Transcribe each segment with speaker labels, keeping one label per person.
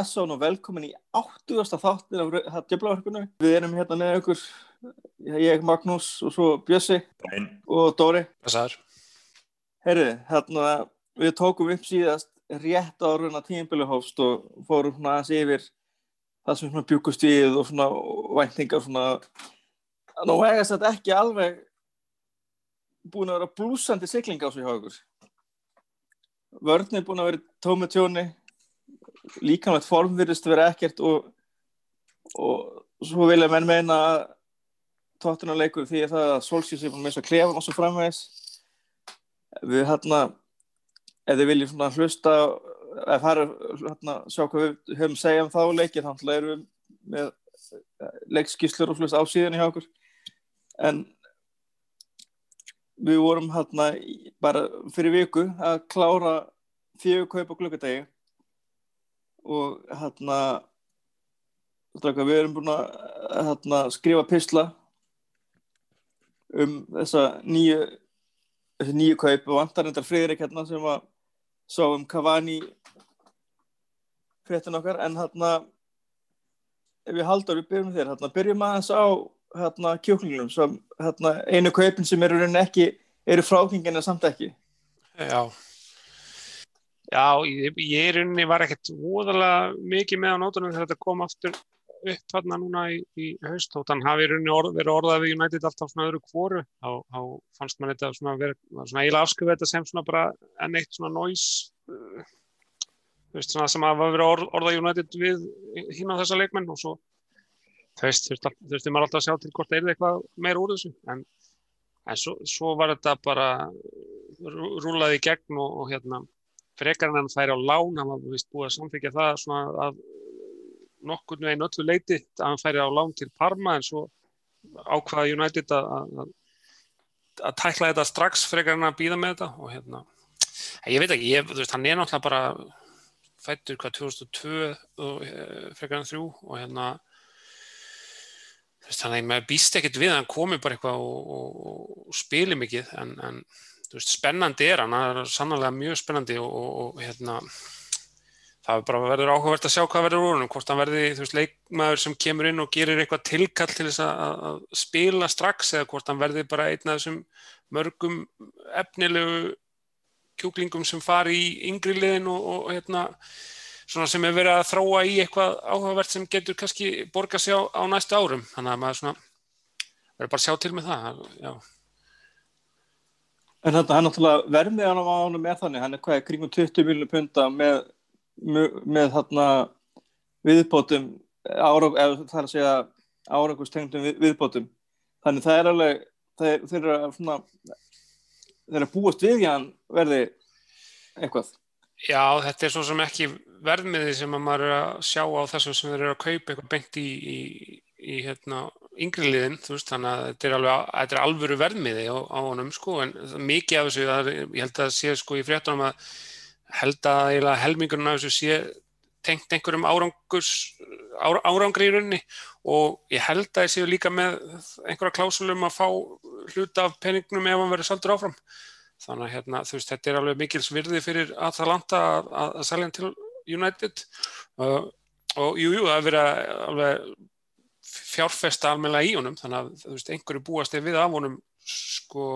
Speaker 1: blessun og velkomin í 80. þáttin af djöflaverkunum. Við erum hérna með ykkur, ég, Magnús og svo Bjössi
Speaker 2: Nein.
Speaker 1: og Dóri.
Speaker 3: Þessar.
Speaker 1: Herri, hérna við tókum upp síðast rétt árun að tímbili hófst og fórum svona aðeins yfir það sem svona bjúkust við og svona væntingar svona nú hegast þetta ekki alveg búin að vera blúsandi sigling á sig hjá ykkur. Vörn er búin að vera tómi tjóni líkamlegt form virðist vera ekkert og, og svo vilja menn meina að tóttunarleikur því að það að Solskjís er búin með þess að klefa og svo framvegis. Við hérna ef þið viljum svona hlusta ef það er hérna sjá hvað við höfum segjað um þá leiki þannig erum við með leikskíslur og hlusta á síðan hjá okkur. En við vorum hérna bara fyrir viku að klára fjögur kaup á glukkadegi og hérna við erum búin að hérna, skrifa pisla um þessa nýju þessi nýju kaup. Og vantar endar Friðrik hérna sem að sá um Cavani fréttin okkar. En hérna ef við haldur við byrjum þér. Hérna byrjum aðeins á hérna kjóklingunum sem hérna einu kaupin sem eru ekki eru frákingina samt ekki.
Speaker 3: Já. Já, ég, ég rauninni var ekkert voðalega mikið með á nótunum þegar þetta kom aftur upp hérna núna í, í haust. Og þannig hafi rauninni orð, verið orðað við United alltaf svona öðru kvoru þá, þá fannst maður þetta svona verið svona eiginlega afskrifa þetta sem svona bara enn eitt svona noise uh, veist, svona sem að verið orð, orðað United við hín á þessa leikmenn og svo veist, þurfti maður alltaf að sjá til hvort það er eitthvað meira úr þessu. En, en svo, svo var þetta bara rúlaði í gegn og, og hérna frekar en hann færi á lán, hann var vist búið að samþykja það svona að nokkur veginn öllu leiti að hann færi á lán til Parma en svo ákvaða United að, að, tækla þetta strax frekar en að býða með þetta og hérna, ég veit ekki, ég, veist, hann er náttúrulega bara fættur hvað 2002 og frekar en þrjú og hérna þannig að maður býst ekkert við að hann komi bara eitthvað og, og, og spili mikið en, en veist, spennandi er hann, hann er sannlega mjög spennandi og, og hérna það verður áhugavert að sjá hvað verður úr hann, hvort hann verði veist, leikmaður sem kemur inn og gerir eitthvað tilkall til þess að, að spila strax eða hvort hann verði bara einn af þessum mörgum efnilegu kjúklingum sem fari í yngri liðin og hérna svona sem er verið að þróa í eitthvað áhugavert sem getur kannski borga sig á, á næstu árum þannig að maður svona verður bara að sjá til með það já.
Speaker 1: En þetta er náttúrulega vermið hann á ánum með þannig. Hann er hvað, kringum 20 miljónu punta með, með þarna viðbótum ára, eða það er að segja árangustengtum við, viðbótum. Þannig það er alveg þeir eru svona þeir eru búast við hann verði eitthvað.
Speaker 3: Já, þetta er svo sem ekki verðmiði sem að maður er að sjá á þessum sem þeir eru að kaupa eitthvað beint í, í, í hérna, yngri liðin, veist, þannig að þetta er, alveg, þetta er alvöru verðmiði á, á honum, sko, en mikið af þessu, er, ég held að sé, sko, í fréttunum að held að helmingurinn af þessu sé tengt einhverjum árangurs, ára, árangri í rauninni og ég held að ég séu líka með einhverja klásulum að fá hluta af peningnum ef hann verður saldur áfram. Þannig að hérna, þú veist, þetta er alveg mikils virði fyrir Atalanta að, að, að selja hann til United uh, og jú, jú, það er verið alveg fjárfesta almenna í honum, þannig að þú veist, einhverju búast er við af honum sko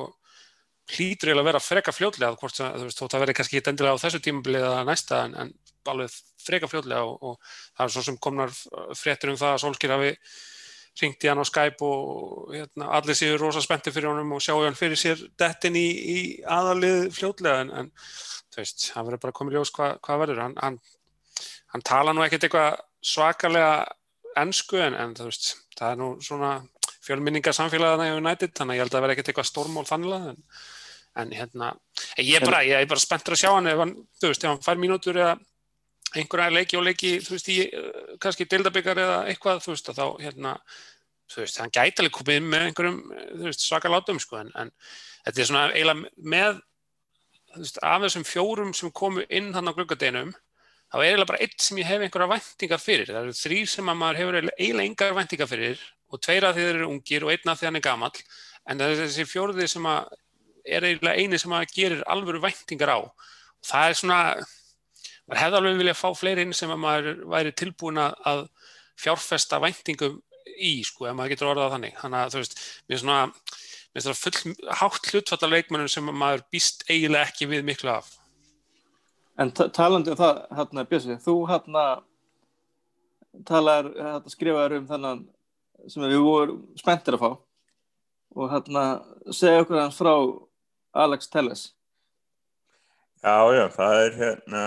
Speaker 3: hlýtur eiginlega að vera freka fljóðlega hvort það, þú veist, þó það verður kannski ekki endilega á þessu tímabilið eða næsta en, en alveg freka fljóðlega og, og það er svo sem komnar fréttur um það að Solskjær hafi ringt í hann á Skype og hérna, allir séu rosa spennti fyrir honum og sjáu hann fyrir sér dettin í, í aðalið fljóðlega en, en þú veist, það verður bara komið ljós hvað hva verður. Hann, hann, hann tala nú ekkert eitthvað svakalega ennsku en, en þú veist, það er nú svona fjölminningar samfélagana í United þannig að ég held að það verði ekkert eitthvað stórmól þannig en, en hérna, ég er bara, ég er bara spenntur að sjá hann ef hann, þú veist, ef hann fær mínútur eða einhverja leiki og leiki, þú veist, í kannski deildabikar eða eitthvað, þú veist, þá hérna, þú veist, hann gæti alveg komið inn með einhverjum, þú veist, svaka látum sko, en, en þetta er svona eiginlega með, þú veist, af þessum fjórum sem komu inn hann á gluggadeginum þá er eiginlega bara eitt sem ég hef einhverja væntingar fyrir, það eru þrý sem að maður hefur eiginlega engar væntingar fyrir og tveira því þeir eru ungir og einna því hann er gamall en það er þessi fjóruði sem að er eiginlega eini sem að gerir alvöru væntingar á og það er svona maður hefði alveg viljað fá fleiri inn sem að maður væri tilbúin að fjárfesta væntingum í, sko, ef maður getur orðað þannig. Þannig að, þú veist, mér er svona, mér er svona full hátt hlutfalla leikmennum sem maður býst eiginlega ekki við miklu af.
Speaker 1: En talandi um það, hérna, Björsi, þú hérna talar, hérna, skrifaður um þennan sem við vorum spenntir að fá. Og hérna segja okkur hans frá Alex Telles.
Speaker 2: Já, já, það er hérna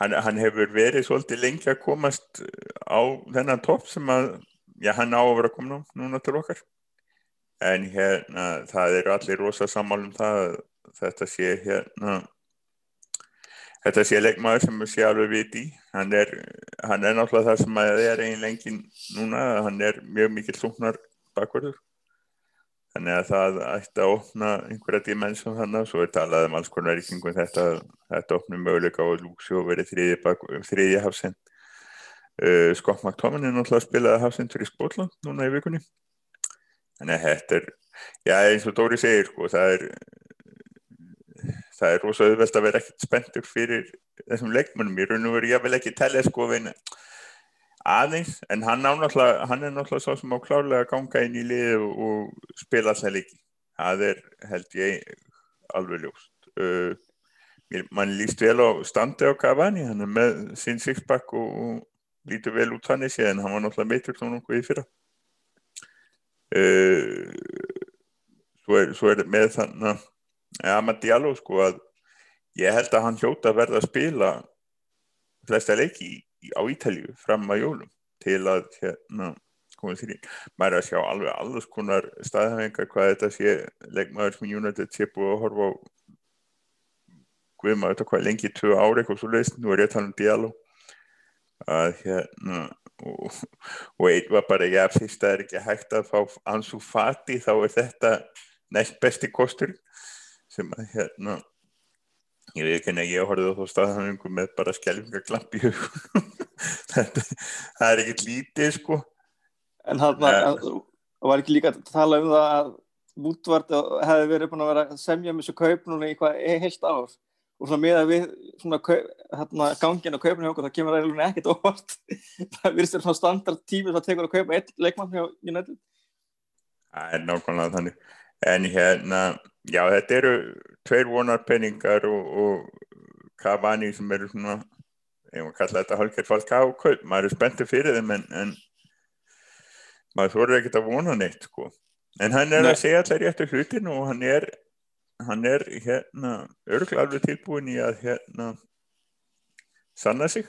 Speaker 2: hann, hann hefur verið svolítið lengi að komast á þennan topp sem að já, hann á að vera að koma núna til okkar. En hérna það eru allir rosa sammálum það þetta sé hérna þetta sé leikmaður sem sé alveg viti. Hann er, hann er náttúrulega það sem að það er einn lengin núna hann er mjög mikil slungnar bakverður þannig að það ætti að opna einhverja dimensjón þannig og svo er talað um alls konar í kringum þetta þetta opnum möguleika og Lúksjó verið þriðji hafsend. Uh, Scott McTominay náttúrulega að spila hafsend fyrir Skotland núna í vikunni. Þannig að þetta er já eins og Dóri segir sko það er það er rosa auðvelt að vera ekkert spenntur fyrir þessum leikmennum í raun og veru ég vil ekki tella sko veina aðeins, en hann, hann er náttúrulega svo sem á klárlega að ganga inn í lið og, spila alltaf líki það er held ég alveg ljóst. Uh, mann líst vel á standi á Cavani hann er með sinn sixpack og, og lítur vel út hann í sig en hann var náttúrulega meitur svona okkur í fyrra. Uh, svo er, svo er með þann að Amad Diallo sko að ég held að hann hljóta að verða að spila flesta leiki á Ítalju fram að jólum til að hérna komið því maður er að sjá alveg alls konar staðhæfingar hvað þetta sé leikmaður sem United sé búið að horfa á. Guðum að þetta hvað lengi tvö ári eitthvað svo leiðist, nú er ég að tala um Diallo. Að hérna og, og einn var bara já fyrst að það er ekki hægt að fá ansu fati þá er þetta næst besti kostur sem að hérna ég veit ekki en ég horfði á þá staðhæfingu með bara skjálfingarklamp í hugunum það er ekkert lítið sko.
Speaker 1: En það var ekki líka að tala um það að Mútvart hefði verið búin að vera að semja með þessu kaup núna í hvað heilt ár? Og svona með að við svona hérna, gangin á kaupinu hjá okkur það kemur eiginlega ekkert óvart. Það virðist verið svona standard tími það tekur að kaupa einn leikmann hjá United.
Speaker 2: Það er nákvæmlega þannig. En hérna, já þetta eru tveir vonarpenningar og, og Cavani sem eru svona ég var að kalla þetta hálfgerð fólk á kaup, maður er spenntið fyrir þeim en, en maður þorður ekkert að vona neitt sko. en hann er Nei. að segja allar réttu hlutin og hann er hann er hérna alveg tilbúin í að hérna sanna sig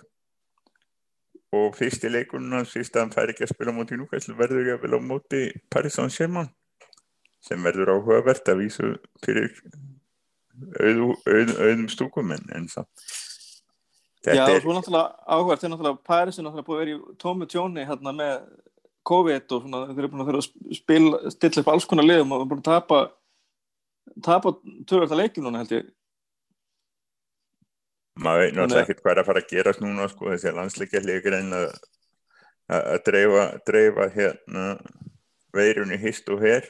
Speaker 2: og fyrst í leikununa fyrst að hann fær ekki að spila mútið núkvæmst verður ég að vilja á múti Paris Saint-Germain sem verður áhugavert að vísu fyrir auðum auð, auð, stúkum en, en samt.
Speaker 1: Já, er... er náttúrulega áhverð, þeir náttúrulega Paris er náttúrulega búið að vera í tómi tjóni hérna með COVID og svona, þeir eru búin að vera að spila, stilla upp alls konar liðum og búin að tapa tapa törverta leikjum núna held ég.
Speaker 2: Maður veit náttúrulega ekkert hvað er að fara að gera núna sko, þessi landsleikja leikur en að að dreifa, dreifa hérna veirunni hist og her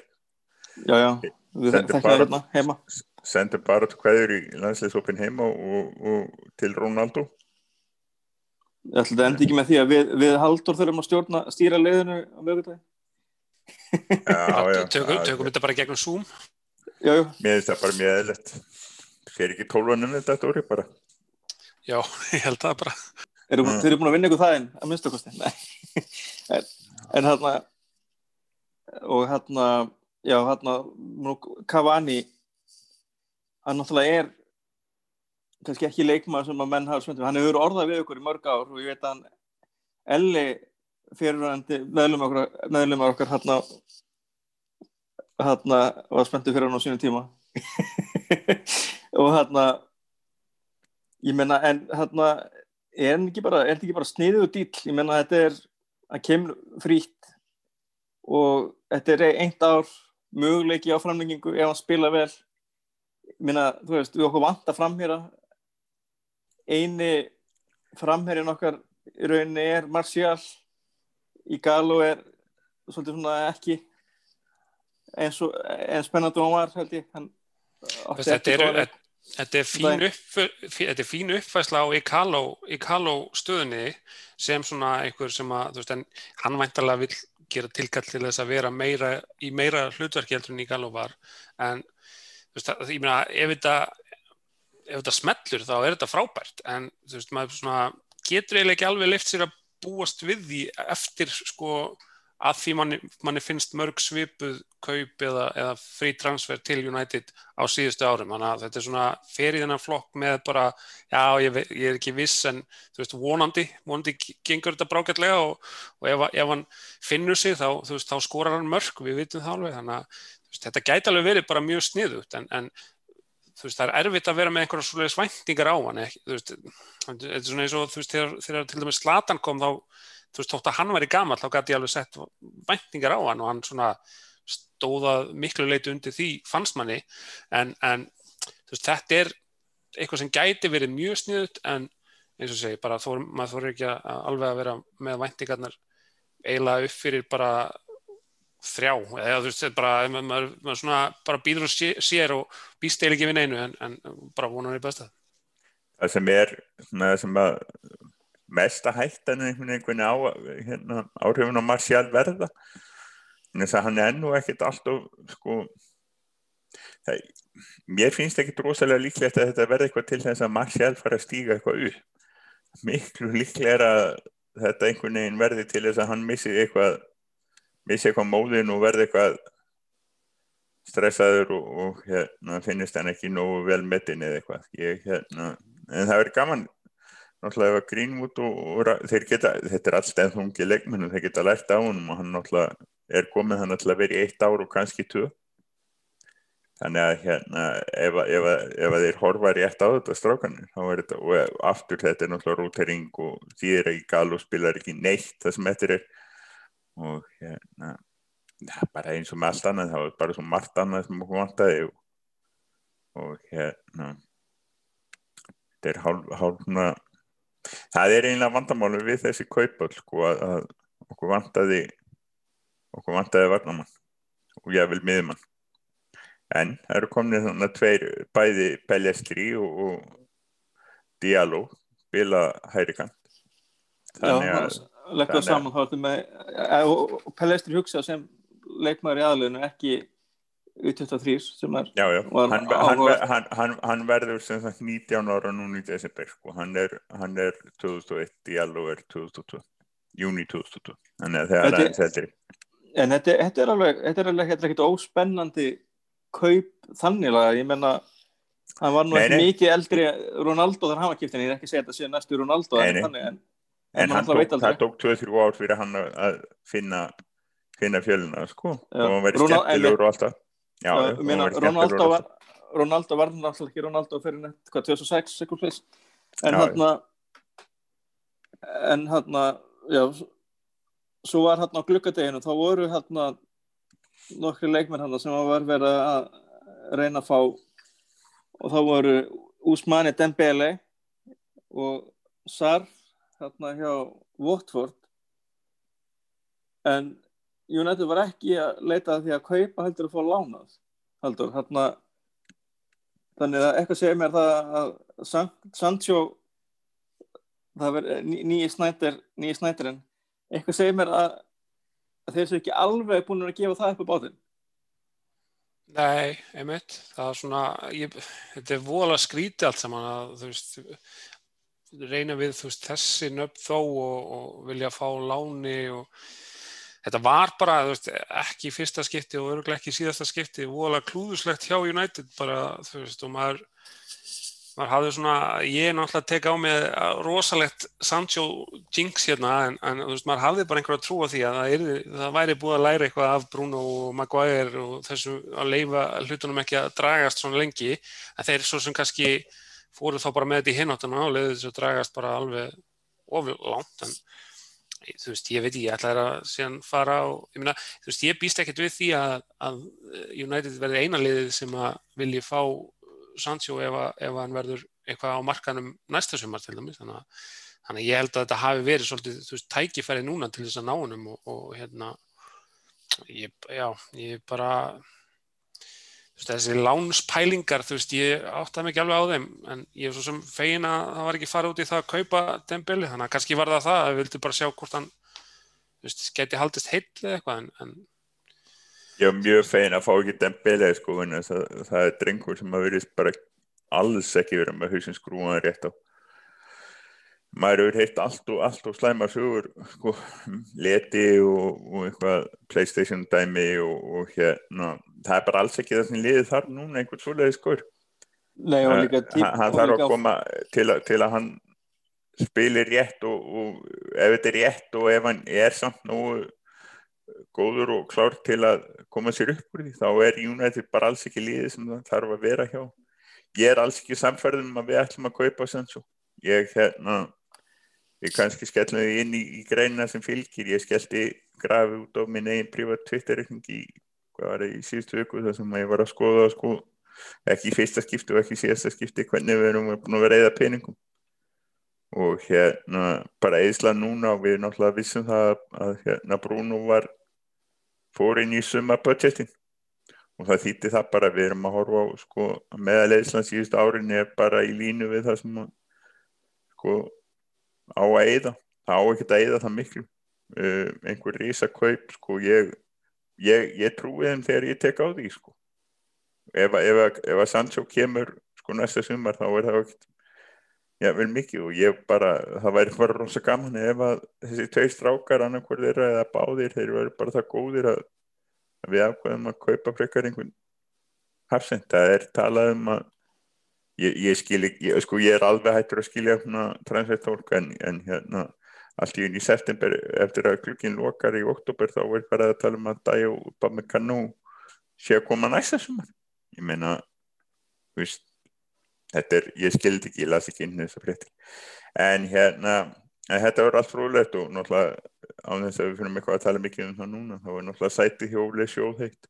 Speaker 1: Já, já, við þekkjum hérna heima
Speaker 2: sendur bara hverjur í landsleisopin heima og, og til Rónaldó
Speaker 1: Ég ætla þetta endi ekki með því að við, við haldur þurfum að stjórna, stýra leiðinu á mögutæði.
Speaker 3: Tökum þetta bara gegnum Zoom?
Speaker 1: Já, já.
Speaker 2: Mér finnst það bara mjög eðlert. Fer ekki tólunum þetta orði bara?
Speaker 3: Já, ég held það bara.
Speaker 1: Eru mm. þið búin að vinna ykkur það einn að minnstakosti? Nei. en, en hérna, og hérna, já, hérna, Cavani, hann náttúrulega er kannski ekki leikmaður sem að menn hafa svöndið, hann hefur orðað við okkur í mörg ár og ég veit að hann Elli fyrirvæðandi meðlum okkar, meðlum okkar hérna hérna var spenntið fyrir hann á sínum tíma. Og hérna ég menna en hérna er hann ekki þetta ekki bara sniðið og dýll, ég menna þetta er hann kemur frýtt og þetta er eint ár möguleiki á framlengingu ef hann spila vel. Ég menna, þú veist, við okkur vant að framhýra eini framherjun okkar í rauninni er Marcial í Galo er svolítið svona ekki eins og eins spennandi hann var held ég.
Speaker 3: Þetta eru, Þetta er fín, upp, er fín uppfæsla á Ikalo, stöðunni sem svona einhver sem að, veist, en hann væntalega vil gera tilkall til þess að vera meira, í meira hlutverki heldur en Ikalo var, en veist, það, ég meina, ef þetta, ef þetta smellur þá er þetta frábært, en þú veist, maður svona getur eiginlega ekki alveg leift sér að búast við því eftir sko að því manni, manni finnst mörg svipuð kaup eða, eða frí transfer til United á síðustu árum. Þannig að þetta er svona ferið þennan flokk með bara, já ég, ég er ekki viss en þú veist vonandi vonandi gengur þetta brákjallega og, og ef, ef hann finnur sig þá, veist, þá skorar hann mörg, við vitum það alveg. Þannig að veist, þetta gæti alveg verið bara mjög sniðugt en, en þú veist það er erfitt að vera með einhverja svolítið svæntingar á hann þú veist, þetta er svona eins og þú veist þegar, þegar til dæmis Slatan kom þá þú veist, þótt að hann var í gammal þá gæti ég alveg sett væntingar á hann og hann svona stóðað miklu leiti undir því fannst manni. En, en þú veist, þetta er eitthvað sem gæti verið mjög sniðut en eins og segi, bara þó, maður þóri ekki að alveg að vera með væntingarnar eiginlega upp fyrir bara þrjá, eða þú veist, bara maður, maður svona bara býður og sér og býst eil ekki við neinu en, en bara vonar í bestað
Speaker 2: Það sem er, sem að mesta hættan einhvern veginn á hérna, áhrifin á Marcial verða. Þannig að hann er ennú ekkert alltaf sko það, mér finnst ekkert rosalega líklegt að þetta verði eitthvað til þess að Marcial fara að stíga eitthvað upp. Miklu líklega að þetta einhvern veginn verði til þess að hann missi eitthvað missi eitthvað móðin og verði eitthvað stressaður og, og hérna, finnist hann ekki nógu vel metin eða eitthvað. Ég, hérna, en það verður gaman náttúrulega ef að Greenwood og, og þeir geta, þetta er alltaf þungi leikmennu, þeir geta lært á hann og hann náttúrulega er komið hann náttúrulega verið eitt ár og kannski tvö. Þannig að hérna ef, ef, ef að þeir horfa rétt á þetta strákanir, þá er þetta og aftur þetta er náttúrulega rútering og því er ekki gal og spilar ekki neitt það sem þetta er. Og hérna ja, bara eins og með allt annað, það var bara svo margt annað sem okkur vantaði og, og hérna þetta er hálf, hálfna það er einlega vandamálu við þessi kaupöld sko að, okkur vantaði okkur vantaði varnamann og ég vil miðumann en það eru komin þannig að tveir bæði Pellestri og, og Diallo bila hæri kant.
Speaker 1: Þannig að leggja saman þá og Pellestri hugsa sem leikmæri aðlunum ekki U23 sem er
Speaker 2: já, já. Hann, hann, hann, hann verður sem sagt 19 ára núni í desember sko. hann er, er 2001 í alveg er 2002 júni 2002 þannig að það er aðeins eldri.
Speaker 1: En þetta, þetta er alveg þetta er alveg ekkert óspennandi kaup þannig að ég menna hann var nú ekki mikið eldri Ronaldo þar hafa kiptin, ég er ekki að segja þetta síðan næstu Ronaldo
Speaker 2: nei, nei.
Speaker 1: En,
Speaker 2: en, en tók, það tók 2-3 ár fyrir hann að finna finna fjöluna sko. Og hann verið skemmtilegur og allt það Já,
Speaker 1: uh, meina, Ronaldo, var, Ronaldo var náttúrulega ekki Ronaldo fyrir nett, hvað, 2006 eitthvað en hann en hann já svo var hann á glukkadeginu þá voru hann nokkri leikmenn hann sem var verið að reyna að fá og þá voru Úsmani Dembele og Sarf hann hjá Watford. En United var ekki að leita því að kaupa heldur að fá lánað heldur, hérna þannig að eitthvað segir mér það að Sancho það verður nýji snættir nýji snættirinn, eitthvað segir mér að, að þeir séu ekki alveg búin að gefa það upp á bátinn.
Speaker 3: Nei, einmitt. Það er svona, ég, þetta er vola skríti allt saman að þú veist reyna við þú veist þessi nöfn þó og, og vilja fá láni og þetta var bara veist, ekki fyrsta skipti og öruglega ekki síðasta skipti voðalega klúðuslegt hjá United bara þú veist og maður maður hafði svona, ég er náttúrulega að teka á mig rosalegt Sancho jinx hérna en, en veist maður hafði bara einhverja trú á því að það, er, það væri búið að læra eitthvað af Bruno og Maguire og þessu að leifa hlutunum ekki að dragast svona lengi en þeir svo sem kannski fóru þá bara með þetta í hinnáttuna og leiði þessu að dragast bara alveg ofur langt en þú veist, ég veit ég, ég ætlaði að síðan fara og, ég meina, þú veist, ég býst ekkert við því að, að United verði eina liðið sem að vilji fá Sancho ef, að, ef hann verður eitthvað á markanum næsta sumar til dæmis, þannig að, þannig að ég held að þetta hafi verið svolítið, þú veist, tækifæri núna til þess að ná hannum og, og hérna ég, já, ég bara þessi lánspælingar, þú veist, ég áttaði mikið alveg á þeim, en ég er svo sem fegin að það var ekki fara út í það að kaupa Dembele, þannig að kannski var það það, að við vildum bara sjá hvort hann, þú veist, geti haldist heill eða eitthvað, en, en...
Speaker 2: Ég er mjög fegin að fá ekki Dembele, sko, en það, það er drengur sem að verðist bara alls ekki verið með hausin skrúan rétt á maður hefur heilt allt og allt og slæma sögur sko, leti og, og eitthvað Playstation dæmi og, og hérna það er bara alls ekki það sem liði þar núna einhvern svoleiði
Speaker 1: típ,
Speaker 2: hann þarf að koma til, a, til að hann spilir rétt og, og ef þetta er rétt og ef hann er samt nógu góður og klár til að koma sér upp úr því þá er United bara alls ekki liði sem það þarf að vera hjá. Ég er alls ekki samferðum að við ætlum að kaupa Sancho. Ég hérna við kannski skellum við inn í, í greina sem fylgir, ég skellti grafi út á minn einn privat Twitter-reikning í, í síðustu viku þar sem ég var að skoða sko, ekki í fyrsta skipti og ekki í síðasta skipti hvernig við erum búin að vera eða peningum. Og hérna bara eðsla núna og við náttúrulega vissum það að hérna Bruno var fórin í summa budgetin. Og það þýtti það bara við erum að horfa á sko meðal eðslan síðust árin er bara í línu við það sem sko á að eyða. Það á ekki að eyða það miklu. Uh, einhver rísa kaup sko ég, ég, ég trúi þeim þegar ég tek á því sko. Ef, ef, ef að Sancho kemur sko næsta sumar þá er það ekki já vel mikið. Og ég bara það væri bara rosa gaman ef að þessi tveir strákar annarkvör þeirra eða báðir þeir væri bara það góðir að, við ákveðum að kaupa frekar einhvern hafsend, það er talað um að ég, ég skil ekki, sko ég er alveg hættur að skilja hérna transfertólk en, en hérna allt í unni september eftir að klukkinn lokar í oktober þá er farið að tala um að dæja og bara með kannu sé að koma næsta sumar. Ég meina veist, þetta er, ég skildi ekki, ég las ekki inn þess að frétti en hérna en þetta voru allt frúlegt og náttúrulega á þess að við finnum eitthvað að tala mikið um það núna þá er náttúrulega sæti hjófli sjóðheitt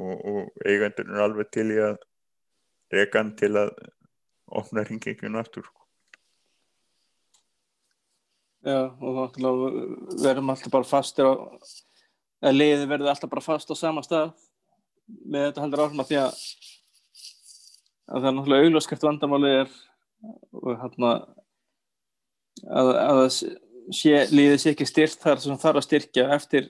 Speaker 2: og, og eigandur er alveg til í að rekan til að opna hringinginu aftur sko.
Speaker 1: Já, og þá verðum alltaf bara fastir á eða liði verður alltaf bara fast á sama stað með þetta heldur áhrifma því að, að það er náttúrulega augljóskert vandamáli er og hérna að, að sé, liðið sé ekki styrt þar sem þarf að styrkja eftir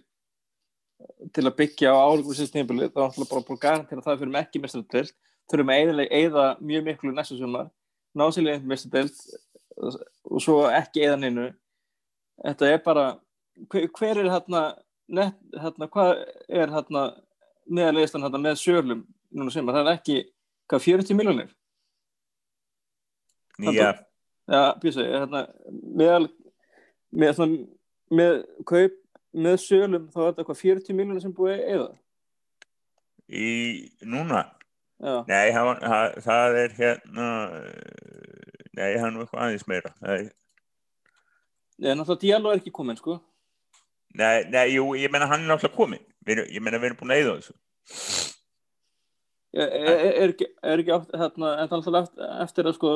Speaker 1: til að byggja á álugvísinsnýjabili þá er náttúrulega bara búin garantinn að það fyrir með ekki mestaröld þurfum að eða mjög miklu næsta sumar. Násileginn mestardelt og svo ekki eða neinu. Þetta er bara hver, hver er hérna, net, hérna hvað er hérna neðarlegistan hérna með sölum núna sem það er ekki, hvað, 40 miljónir
Speaker 2: Nýja
Speaker 1: Já, býsa, hérna meðal með, svona, með kaup með sölum þá er þetta hvað 40 miljónir sem búið eða
Speaker 2: Í núna
Speaker 1: Já.
Speaker 2: Nei, hann, hann, það er hérna nei, hann er eitthvað aðeins meira er
Speaker 1: Nei, náttúrulega Diallo er ekki komin, sko.
Speaker 2: Nei, nei, jú, ég menna hann er náttúrulega komin við, ég menna við erum búin að eða þessu.
Speaker 1: Er, er, er ekki, er ekki átt, hérna, en það er alltaf eftir að sko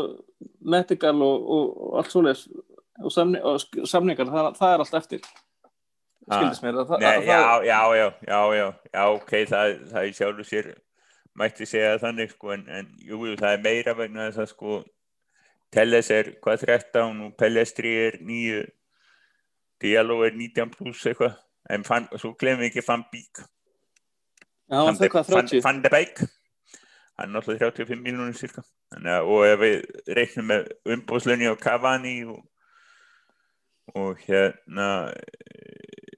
Speaker 1: medical og, og, og allt svoleiðis og, samni, og samningar, það, það er allt eftir. Skildist mér að,
Speaker 2: Nei,
Speaker 1: að,
Speaker 2: já, já, já, já, já, já, ok, það, það er sjálfur sér mætti segja þannig sko en, en jú, það er meira vegna þess að sko Telles er hvað 13 og Pellestri er 9 Diallo er 19 pluss eitthvað en fann, svo glemum við ekki Van Beek.
Speaker 1: Já, hann það hvað 30
Speaker 2: Van de Beek. Hann er náttúrulega 35 miljónir cirka. Þannig, og ef við reiknum með umbúslunni og Cavani og, og hérna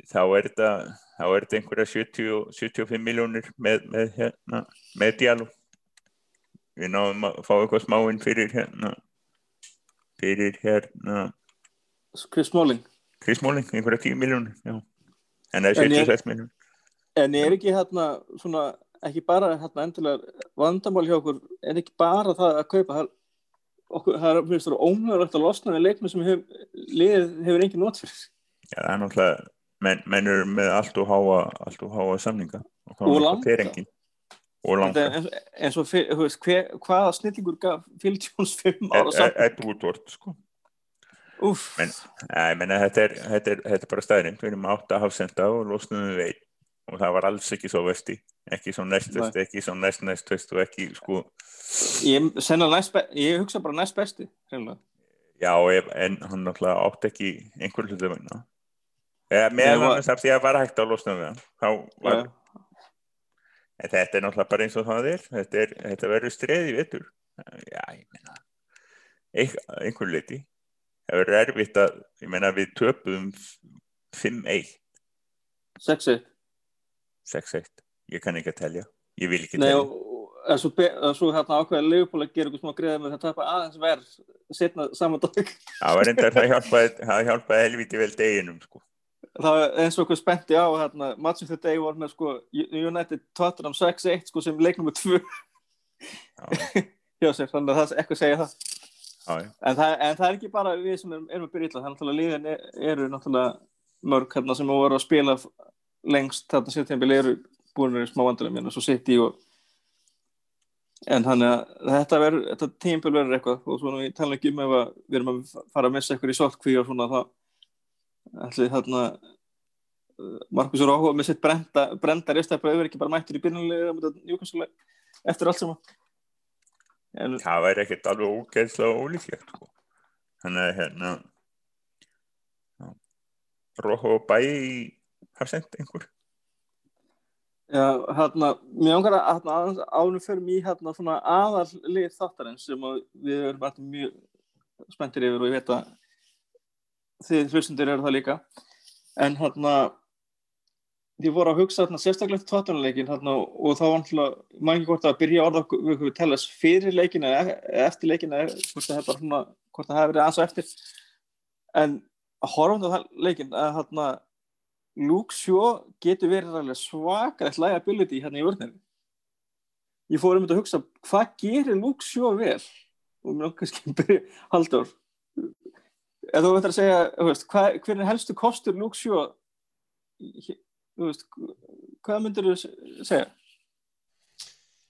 Speaker 2: þá er þetta þá er þetta einhverja 70, 75 miljónir með, með, hérna, með Diallo. Við náðum að fá eitthvað smáinn fyrir hérna fyrir hérna
Speaker 1: Chris Smalling.
Speaker 2: Chris Smalling, einhverja 10 miljónir en það er 76 miljónir
Speaker 1: En er ekki hérna svona ekki bara hérna endilega vandamál hjá okkur, er ekki bara það að kaupa það, okkur, það er fyrir ómögulegt að losna við leikmenn sem hef, liðið hefur engin nót fyrir
Speaker 2: Já, það er náttúrulega menn, menn eru með allt og háa allt og háa samninga og,
Speaker 1: Og langa.
Speaker 2: og langa
Speaker 1: en, en svo, fyr, veist, hver, hvaða snillingur gaf Phil Jones 5 ára samt
Speaker 2: Ed Woodward sko. Men- Nei, menna, þetta, þetta, þetta er bara staðrind við erum átt að hafsenda og losnum við einn. Og það var alls ekki svo vesti. Ekki svo næst vesti, ekki svo næst næst vesti og ekki sko.
Speaker 1: Ég, næst ég hugsa bara næst besti
Speaker 2: já, en hann náttúrulega átti ekki einhver hlutu vegna eða meðan
Speaker 1: var-
Speaker 2: þess að því að var hægt að losna við hann. Þá var, en þetta er náttúrulega bara eins og það er. Þetta, er, þetta verður streði vettur já, ég meina ein, einhver leiti það verður erfitt að, ég meina við töpuðum 5-1
Speaker 1: 6-1
Speaker 2: 6-1, ég kann ekki að telja. Ég vil ekki
Speaker 1: Nei,
Speaker 2: telja.
Speaker 1: og, en svo, svo hérna ákveða Leopold að gera eitthvað smá greiða með þetta tapa aðeins verð setna saman dag.
Speaker 2: Það það hjálpaði, það hjálpaði helviti vel deginum sko.
Speaker 1: Það var eins og eitthvað spennti á hérna, matchum þetta degi voru með sko United Tottenham 6-1 sko sem leiknum með 2
Speaker 2: já,
Speaker 1: hjá sér, þannig að það er eitthvað að segja það.
Speaker 2: Já, já.
Speaker 1: en það, en það er ekki bara við sem erum, erum að byrja illa, það er náttúrulega líðan er, eru náttúrulega mörg hérna sem voru að spila lengst þarna sértjambil eru búin í smá vandræðum hérna, svo sitt í og en þannig að þetta þetta tímbil verður eitthvað og svona við tala ekki um ef að við erum að fara að missa eitthvað í sótkví og svona það ætli þarna uh, Markus er áhuga með sitt brenda, brenda ristæpa yfir ekki bara mættur í byrjunlega eftir allt saman en
Speaker 2: það væri ekkert alveg ógeðslega ólíklegt sko. þannig að hérna Róho og Bæ hafsend einhver
Speaker 1: Já, hérna, mér langar að hérna, ánum förum í hérna svona aðallið þáttarins sem við erum alltaf mjög spenntir yfir og ég veit að þið hlustundir eru það líka en hérna ég voru að hugsa hérna sérstaklega til tvattunuleikin hérna og þá var maður ekki hvort að byrja orða við við tellast fyrir leikin eða e- eftir leikin eða hvort það hefur verið aðeins á eftir en horfum það leikin að hérna Luke Shaw getur verið svakalegt liability hérna í vörninu. Ég fór um þetta að hugsa, hvað gerir Luke Shaw vel? Og mér langar kannski að byrja, Halldór, eða þú veit að segja, veist, hvað, hver er helstu kostur veist, hvað myndir þú segja?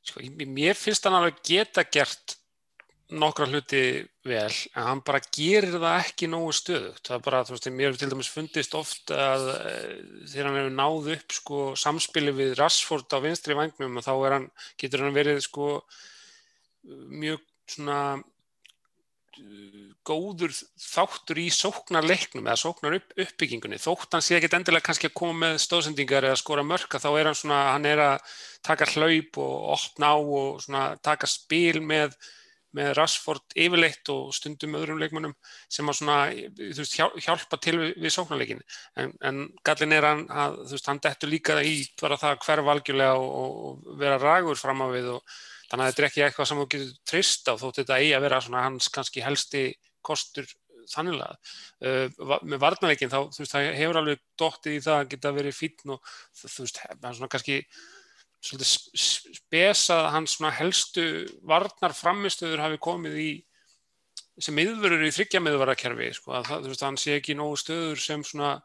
Speaker 3: Sko, mér finnst hann alveg geta gert nokkra hluti vel, en hann bara gerir það ekki nógu stöðugt. Það er bara, þú veist, mér hefur til dæmis fundist oft að eh, þegar hann hefur náð upp sko samspili við Rashford á vinstri vangnum og þá er hann, getur hann verið sko mjög svona góður þáttur í sóknarleiknum eða sóknar upp, uppbyggingunni þótt hann sé ekkit endilega kannski að koma með stóðsendingar eða skora mörka þá er hann svona hann er að taka hlaup og opna á og svona taka spil með með Rashford yfirleitt og stundum öðrum leikmönnum sem að svona, veist, hjál- hjálpa til við, við sóknarleikin en, en gallin er hann að, þú veist, hann dettur líka í bara það hverf algjörlega og, og vera ragur fram á við og þannig að þetta er ekki eitthvað sem þú getur treyst á þótt þetta eigi að vera hans kannski helsti kostur þanniglega. Uh, með varnarleikin þá, veist, hefur alveg dottið í það að geta verið fínn og þú veist, svona kannski svolítið spesað að hans helstu varnar framistöður hafi komið í sem miðvörur í þryggja miðvarakerfi sko, að það, veist, hann sé ekki nógu stöður sem svona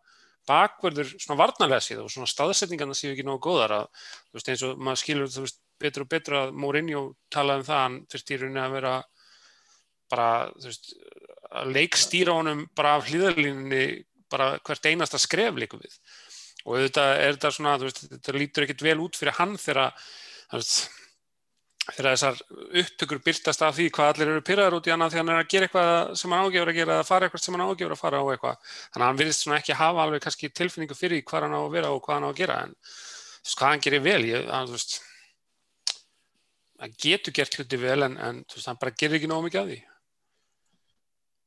Speaker 3: bakverður svona varnarlega síð og svona staðsetningarna séu ekki nógu góðar að, veist, eins og maður skilur þú veist, betur og betur að Mourinho talaði um það, hann þurfti í rauninni að vera bara, veist að leikstýra honum bara af hlýðarlínunni bara hvert einasta skref líka við. Og auðvitað er þetta svona, veist, þetta lítur ekkit vel út fyrir hann þegar þegar þessar upptökur byrtast af því hvað allir eru pyrraður út í annað því hann er að gera eitthvað sem hann ágefur að gera eða fara eitthvað sem hann ágefur að fara á eitthvað. Þannig að hann virðist svona ekki hafa alveg kannski tilfinningu fyrir hvað hann á að vera og hvað hann á að gera. En þú veist, hvað hann gerir vel ég, að, þú veist hann getur gert hluti vel en, en þú veist, hann bara gerir ekki nógu mikið af því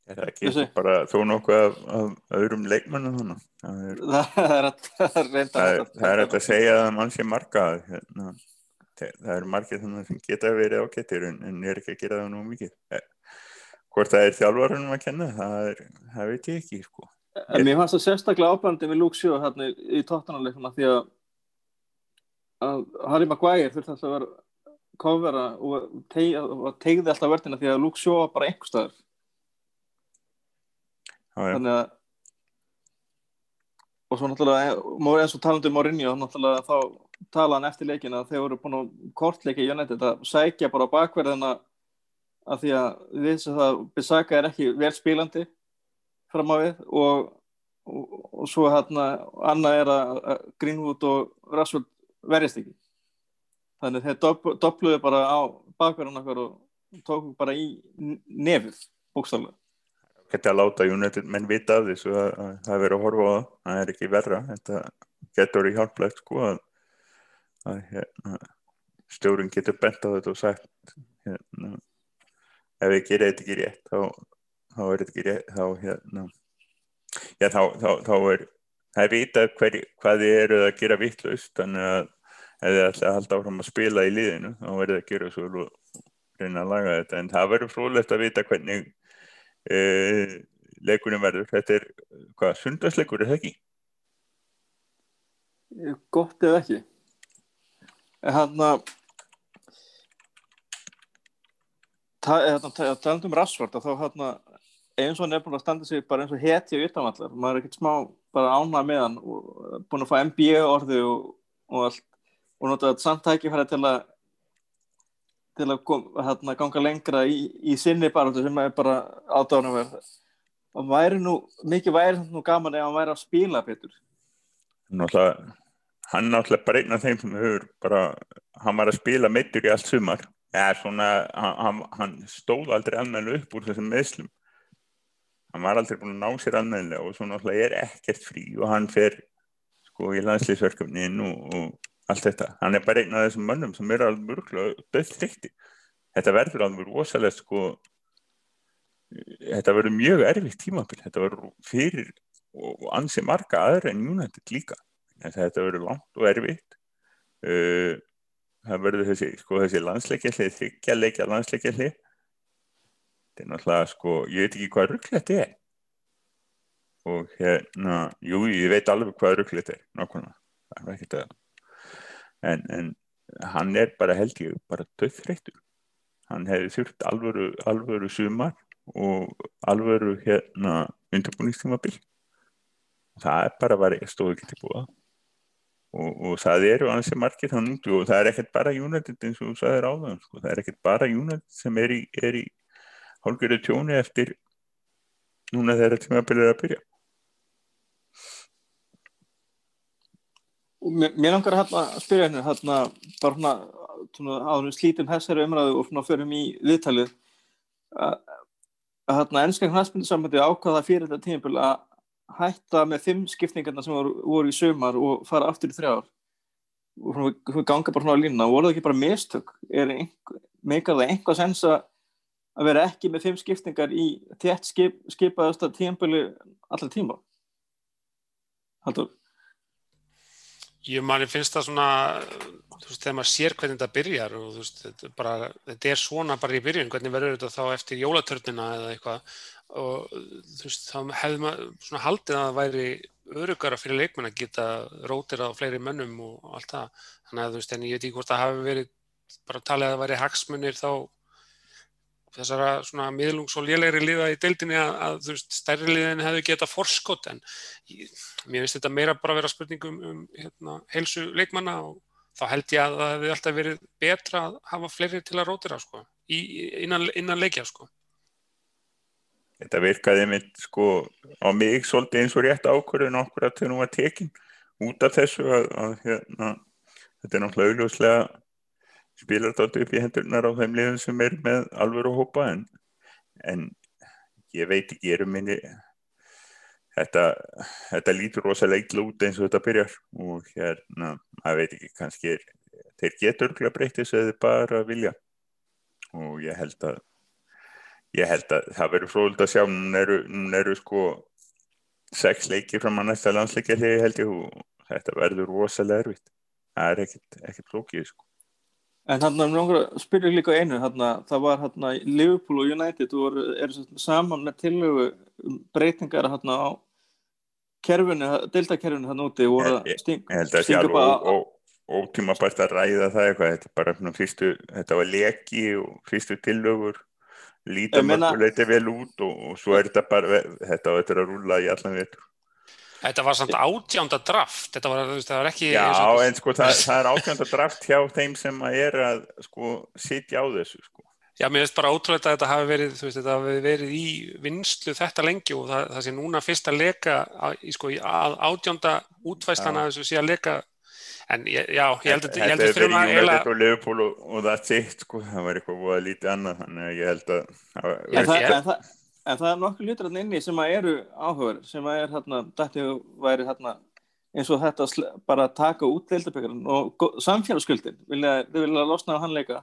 Speaker 2: Er það ekki bara þó nokkuð af, af öðrum leikmennum þannig? Það er,
Speaker 1: Það er að, það er
Speaker 2: það er, það hægt að segja að mann sé marga hérna, það eru margir þannig sem geta verið ágættir en, en er ekki að gera það nú mikið. Eh, Hvort það er þjálfarunum að kenna, það, er, það veit ég ekki sko.
Speaker 1: En mér fannst það sérstaklega ábærandi við Luke Shaw hérna í, tóttanarleikuna því að, að Harry Maguire þurfti alltaf að vera kofvera og, teg, og tegði alltaf verðina því að Luke Shaw var bara einhver staðar
Speaker 2: Já, já.
Speaker 1: þannig að og svo náttúrulega Mor- eins og talandi um Mourinho náttúrulega þá tala hann eftir leikina að þeir voru búin að kortleika United að sækja bara bakverðina að því að við sem það Bissaka er ekki vel spilandi fram á við og og, og svo hérna annað er að Greenwood og Rashford verjast ekki þannig þeir dopp- doppluðu bara á bakverðan okkar og tókum bara í nefið bókstálega
Speaker 2: geti að láta United menn vita af þessu að, að það er verið að horfa á það, það er ekki verra. Þetta getur í hjálplegt sko að, að hérna, stjórun getur bent á þetta og sagt hérna, ef við gerir þetta ekki rétt þá, þá er þetta ekki rétt þá hérna já þá, þá, þá er það er vita hver, hvað þið eru að gera vittlust þannig að ætla að halda áfram að spila í liðinu þá verður það að gera svo og reyna að laga þetta. En það verður frólægt að vita hvernig uh, leikurinn verður. Þetta er, hvað, sundarsleikur er það ekki?
Speaker 1: gott eða ekki. Hann að talað um Rashford að þá hann eins og hann er búin að standa sig bara eins og heti á utanvallar, maður er ekkert smá bara ánað með hann og búin að fá MBA orði og, og allt og notað samtæki færa til að til að kom, hérna, ganga lengra í, í sinni baráttu sem er bara ádáðanverð og væri nú, mikið væri samt nú gaman ef hann væri að spila betur.
Speaker 2: Náttúrulega, hann náttúrulega bara einn af þeim sem hefur bara, hann var að spila meittur í allt sumar. Eða svona, hann, hann, stóð aldrei almennilega upp úr þessum meðslum hann var aldrei búin að ná sér almennilega og svo náttúrulega er ekkert frí og hann fer sko í landslýsverkefnin og, og allt þetta, hann er bara einn af þessum mönnum sem er alveg mörgulega döðþrykti þetta verður alveg rosalega sko þetta verður mjög erfitt tímabil. Þetta verður fyrir og ansi marga aðra en United líka. Þetta verður langt og erfitt. Uh, það verður þessi sko þessi landsleikjalli þryggja leikja landsleikjalli þetta er náttúrulega sko ég veit ekki hvað rugglega þetta er. Og hérna jú ég veit alveg hvað rugglega þetta er nákvæmlega. Það er ekkert að en, en hann er bara held ég bara döðþreyttur hann hefði þurft alvöru, alvöru sumar og alvöru hérna undirbúningstímabil. Það er bara var stóð ekki til búa. Og, og það eru ansi margir þannig og það er ekkert bara United eins og það er áðan sko. það er ekkert bara United sem er í, í hálfgerðu tjóni eftir núna þegar tímabilið er að byrja
Speaker 1: mér, langar hérna að spyrja henni hérna bara svona, svona áður við slítum þessari umræðu og svona förum í viðtalið að að hérna ennska knastmyndisambandi ákvaða fyrir þetta tímabil að hætta með fimm skiptingarna sem voru, voru í sömar og fara aftur í þrjár. Og við ganga bara svona á línna og voru það ekki bara mistök? Meikar það einhvað sens að að vera ekki með fimm skiptingar í þétt skip, skipaðasta tímabili allar tíma Haldur
Speaker 3: Ég manni finnst það svona, þú veist, þegar maður sér hvernig þetta byrjar og þú veist, þetta bara, þetta er svona bara í byrjun, hvernig verður þetta þá eftir jólatörnina eða eitthvað? Og þú veist, þá hefði maður svona haldið að það væri örugara fyrir leikmenn að geta rótir á fleiri mönnum og allt það, þannig að þú veist, en ég veit ekki hvort það hafi verið bara talið að það væri hagsmunir þá þessara svona miðlungs og lélegri liða í deildinni að, að þú veist, stærri liðin hefðu geta forskot en ég, mér finnst þetta meira bara að vera spurningum um hérna, heilsu leikmanna og þá held ég að það hefði alltaf verið betra að hafa fleiri til að rótira sko, í, innan, innan leikja sko.
Speaker 2: Þetta virkaði mitt sko á mig svolítið eins og rétt ákvörðun okkur að þau nú var tekin út af þessu að, að hérna, þetta er náttúrulega augljóslega spilar þetta upp í hendurnar á þeim liðum sem er með að hópa en, en ég veit ekki, ég er um minni þetta, þetta lítur rosalega illa út eins og þetta byrjar og hérna, maður veit ekki kannski er, þeir getur örgulega breytið sem þeir bara vilja. Og ég held að ég held að það verður fróðult að sjá núna eru, núna eru sko sex leikir fram að næsta landsleikja held ég og þetta verður rosalega erfitt. Það er ekkert flókið sko
Speaker 1: En hann er langar að spyrja líka einu, hana, það var hérna Liverpool og United voru, eru saman með tillögu um breytingar hérna á kerfinu, deltakerfinu hérna úti voru að sting,
Speaker 2: Ég held að alveg ótíma bara að ræða það eitthvað, þetta er bara svona fyrstu, þetta var leki og fyrstu tillögur, lítið mörguleiti vel út og, og svo er þetta bara, þetta var þetta að rúla í allan veitur.
Speaker 3: Þetta var samt átjánda draft, þetta var, þetta var ekki...
Speaker 2: Já, en sko það, það er átjánda draft hjá þeim sem er að sko sitja á þessu sko.
Speaker 3: Já, mér finnst bara ótrúlega að þetta hafi verið, þú veist, þetta hafi verið í vinslu þetta lengi og það, það sé núna fyrst að leka að, í, sko, í að átjónda útvæslan að þessu sé að leka. En ég, já, ég held að
Speaker 2: Þetta
Speaker 3: þetta
Speaker 2: er
Speaker 3: þurfum að
Speaker 2: verið
Speaker 3: eiginlega
Speaker 2: United og Liverpool og, og það sitt sko, það var eitthvað voða lítið annað þannig að ég held að
Speaker 1: En, það, er nokkur hlutur þarna inni sem að eru áhugaður, sem að er hérna, þetta væri hérna eins og þetta bara að taka út deildabökkarinn og samfélagsskuldin, þið vilja losna á hann leika.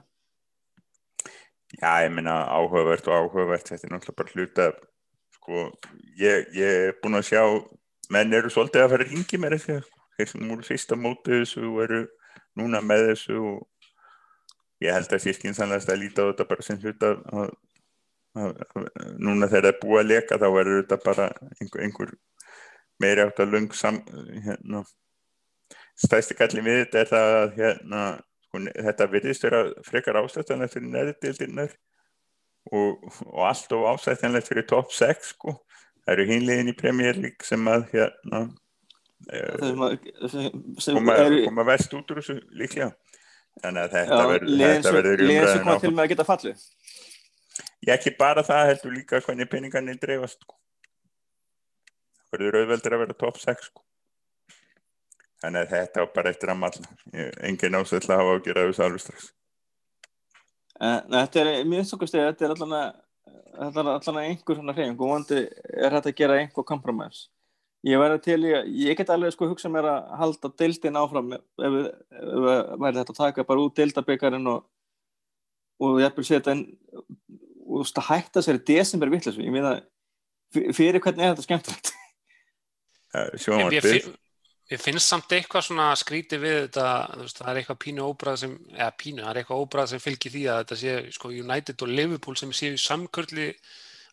Speaker 2: Já, ég meina áhugavert og áhugavert, þetta er náttúrulega bara hluta, sko, ég, ég er búin að sjá, menn eru svolítið að fara að ringi mér ekki, þeir sem voru fyrst að móti þessu og eru núna með þessu og ég held að sé skynsanlegast að líta á þetta bara sem hluta að núna þegar það er búið að leka þá verður þetta bara einhver, einhver meiri átt að lung sam, hérna, stæsti kallin við þetta er það að hérna, sko, þetta virðist vera frekar ástættanlegt fyrir neðdildinnar og, og allt og ástættanlegt fyrir top 6 sko. það eru hinlegin í League sem að hérna eh, koma, koma verst út úr þessu líklega. Þannig að þetta verður umræðin áfram
Speaker 1: með að geta fallið.
Speaker 2: Ég ekki bara það heldur líka hvernig peningarnir dreifast sko. það verður auðveldur að vera top 6 sko. þannig að þetta var bara eftir að malla engin ásett að hafa að gera þessu alveg strax
Speaker 1: En þetta er, okkur stið, þetta er allan að, er að einhver svona hreyfing og vandi er þetta að gera einhver kompromæs. Ég væri til í að, ég get alveg sko hugsa mér að halda deildin áfram ef, ef, ef væri þetta að taka bara út deildabyggarinn og, og jafnvel setja inn og þú veist, að hætta sér í desember vittlesu. Ég meina, fyrir hvernig er þetta skemmtilegt?
Speaker 3: Ég,
Speaker 2: sjónvarpið
Speaker 3: ég finnst samt eitthvað svona skrítið við þetta, veist, það er eitthvað pínu óbræð sem, eða pínu, það er eitthvað óbræð sem fylgir því að þetta sé, sko, United og Liverpool sem séu í samkurli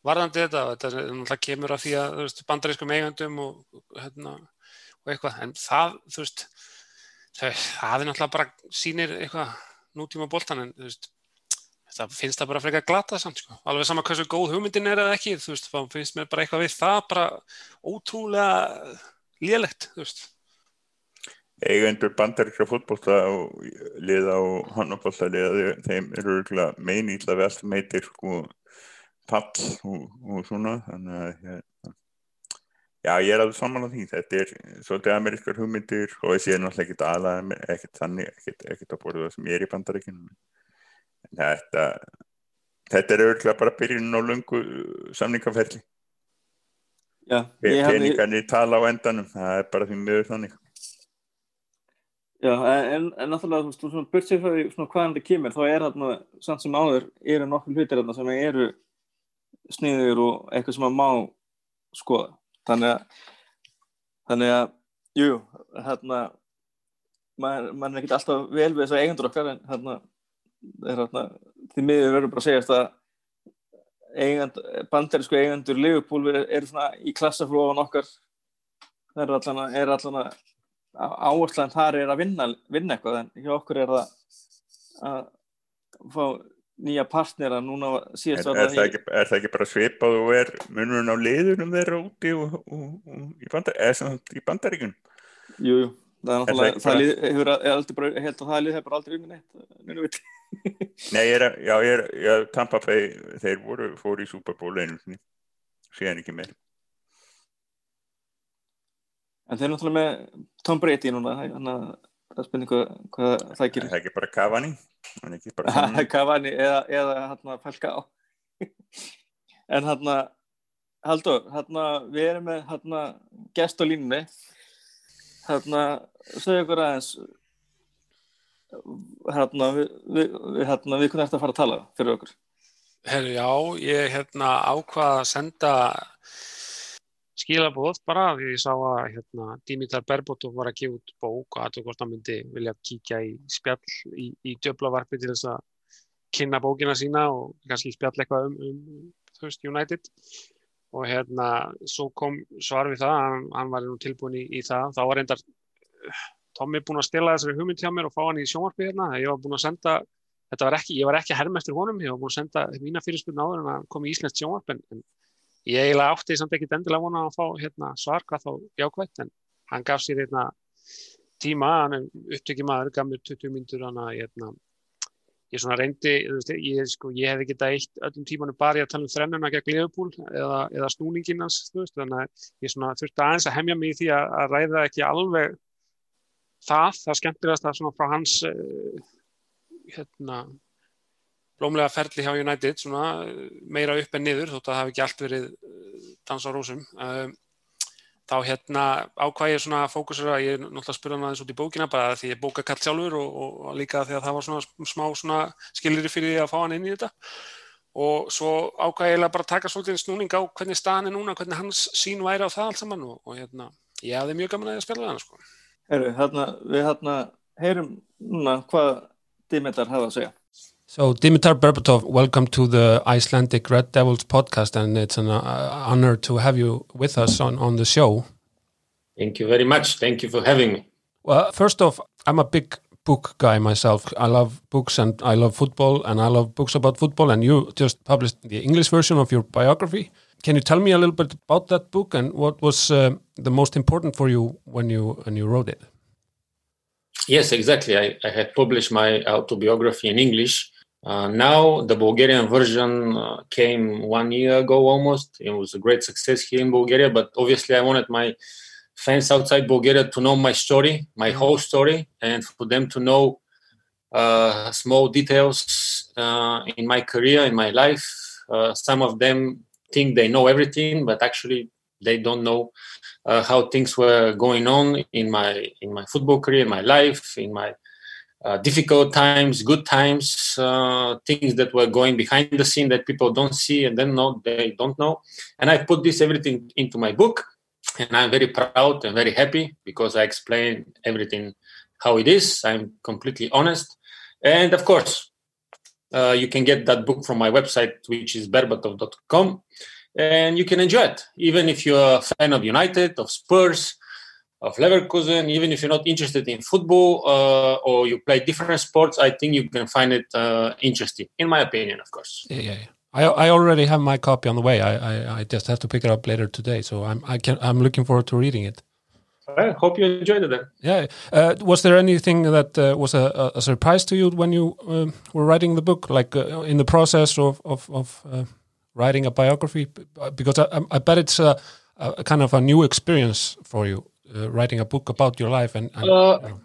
Speaker 3: varðandi þetta þetta er náttúrulega kemur af því að, þú veist, bandarískum eigandum og, hérna, og eitthvað, en það, þú veist, það, það er náttúrulega bara sýnir eitthvað nútíma boltan, en, þú veist, það finnst það bara frekar glata samt, sko, alveg sama hversu góð hugmyndin er eða ekki, þú veist, þá finnst mér bara eitthvað við það bara ótrúlega lélegt, þú veist.
Speaker 2: eigendur bandaríkra fótbolta og liða og hannabólta liða þeim eru allt sem heitir sko pall og, og svona þannig að hérna, já ég er alveg saman á því þetta er svolítið amerískar hugmyndir og þessi er náttúrulega ekkert aðlega ekkert þannig, ekkert, að borða það sem ég er í bandaríkinu þetta þetta er auðvitað bara byrjun á lungu samningaferli
Speaker 1: Já, ég hefði,
Speaker 2: peningarnir tala á endanum það er bara því miður þannig
Speaker 1: já, en, en náttúrulega, þú veist, sér frá því hvaðan þetta kemur, þá er þarna, samt sem áður, eru nokkur hlutir þarna sem eru sniður og eitthvað sem að má skoða. Þannig að, þannig að, jú, hérna, maður, maður er ekki alltaf vel við þessar eigendur okkar, en hérna, því miður verður bara að segjast að eigand, bandarísku eigendur Liverpool eru er svona í klassaflófan okkar það er allan að, er allan að áherslan þar er að vinna, vinna eitthvað en hjá okkur er það að fá nýja partnera núna síðast
Speaker 2: Er, er, það ekki, er það ekki bara svipað og er munurinn á liðunum þeirra úti og, og, og í, bandar, í bandaríkun?
Speaker 1: jú, jú, það er
Speaker 2: það
Speaker 1: náttúrulega
Speaker 2: ekki
Speaker 1: það
Speaker 2: bara-
Speaker 1: lið, hefur aldrei bara, það lið hefur aldrei unnið neitt neinu viti.
Speaker 2: Nei, ég er, að- já, ég er, já, Tampa Bay, þeir voru, fóru í Super Bowl einu sinni, síðan ekki meir.
Speaker 1: en þeir eru náttúrulega með Tom Brady núna þannig að það er spurning hvað, það
Speaker 2: Er
Speaker 1: gerir
Speaker 2: það ekki bara Cavani? Hann er ekki bara
Speaker 1: Cavani eða, eða hérna Falka á en hérna Haldur, hérna við erum með hérna gest á línunni hérna segja ykkur aðeins hérna við, við, hérna, við kunum eftir að fara að tala fyrir okkur.
Speaker 3: Herru, já, ég hérna ákvað að senda skilabóð bara því ég sá að hérna, Dimitar Berbotov var að gefa út bók og að hvort hann myndi vilja kíkja í spjall í, í djöflavarpi til þess að kynna bókina sína og kannski spjall eitthvað um, um þú veist, United. Og hérna svo kom svar við það hann, hann var nú tilbúin í, í það. Þá var reyndar Tommi búin að stela þessari hugmynd hjá mér og fá hann í sjónvarpi hérna. Ég var búin að senda þetta var ekki, ég var ekki að herma eftir honum, ég var búin að senda mína fyrirspurn áður en að koma í Íslands sjónvarp en, en ég eiginlega átti samt ekki endilega vona að fá hérna, svar hvað þá jákvæmt en hann gaf sér hérna, tíma, hann er upptökjum maður, gaf mér 20 myndur hérna,
Speaker 4: ég svona reyndi, ég, sko, ég hef ekki þetta eitt öllum tímanu bara í að tala um þrennuna gegn Liverpool eða, eða snúninginans þannig að ég svona þurfti aðeins að hemja mig í því að, að ræða ekki alveg það, það skemmtilegast að svona frá hans uh, hérna blómlega ferli hjá United svona meira upp en niður þótt að það hef ekki allt verið uh, dans á rósum um, þá hérna ákvæði ég svona fókusur að ég er náttúrulega að spyrja hann aðeins út í bókina bara því ég bóka kallt sjálfur og, og, líka því að það var svona smá svona skilir fyrir því að fá hann inn í þetta og svo ákvæði ég bara að taka svolítið snúning á hvernig staðan er núna, hvernig hans sín væri á það allt saman og, og hérna ég hafði mjög gaman að ég spila það sko.
Speaker 1: Heru, hérna, við hérna heyrum núna hvað Dimitar hafa að segja
Speaker 3: So, Dimitar Berbatov, welcome to the Icelandic Red Devils podcast, and it's an uh, honor to have you with us on, on the show.
Speaker 5: Thank you very much. Thank you for having me.
Speaker 3: Well, first off, I'm a big book guy myself. I love books and I love football, and I love books about football. And you just published the English version of your biography. Can you tell me a little bit about that book and what was uh, the most important for you when you when you wrote it?
Speaker 5: Yes, exactly. I, I had published my autobiography in English uh, now the Bulgarian version uh, came one year ago almost. It was a great success here in Bulgaria, but obviously I wanted my fans outside Bulgaria to know my story, my whole story, and for them to know uh, small details uh, in my career, in my life. Uh, some of them think they know everything, but actually they don't know uh, how things were going on in my in my football career, in my life, in my uh, difficult times, good times, uh, things that were going behind the scene that people don't see and then know they don't know. And I put this everything into my book, and I'm very proud and very happy because I explain everything how it is. I'm completely honest, and of course, uh, you can get that book from my website, which is berbatov.com, and you can enjoy it, even if you're a fan of United, of Spurs of Leverkusen, even if you're not interested in football uh, or you play different sports, I think you can find it uh, interesting, in my opinion, of course.
Speaker 3: Yeah, yeah. I, I already have my copy on the way. I, I, I just have to pick it up later today, so I'm I can I'm looking forward to reading it.
Speaker 5: I hope you enjoyed it then.
Speaker 3: Yeah. Uh, was there anything that uh, was a, a, surprise to you when you uh, were writing the book, like uh, in the process of of, of uh, writing a biography? Because I, I bet it's a, a, kind of a new experience for you uh, writing a book about your life and, and
Speaker 5: uh, you know.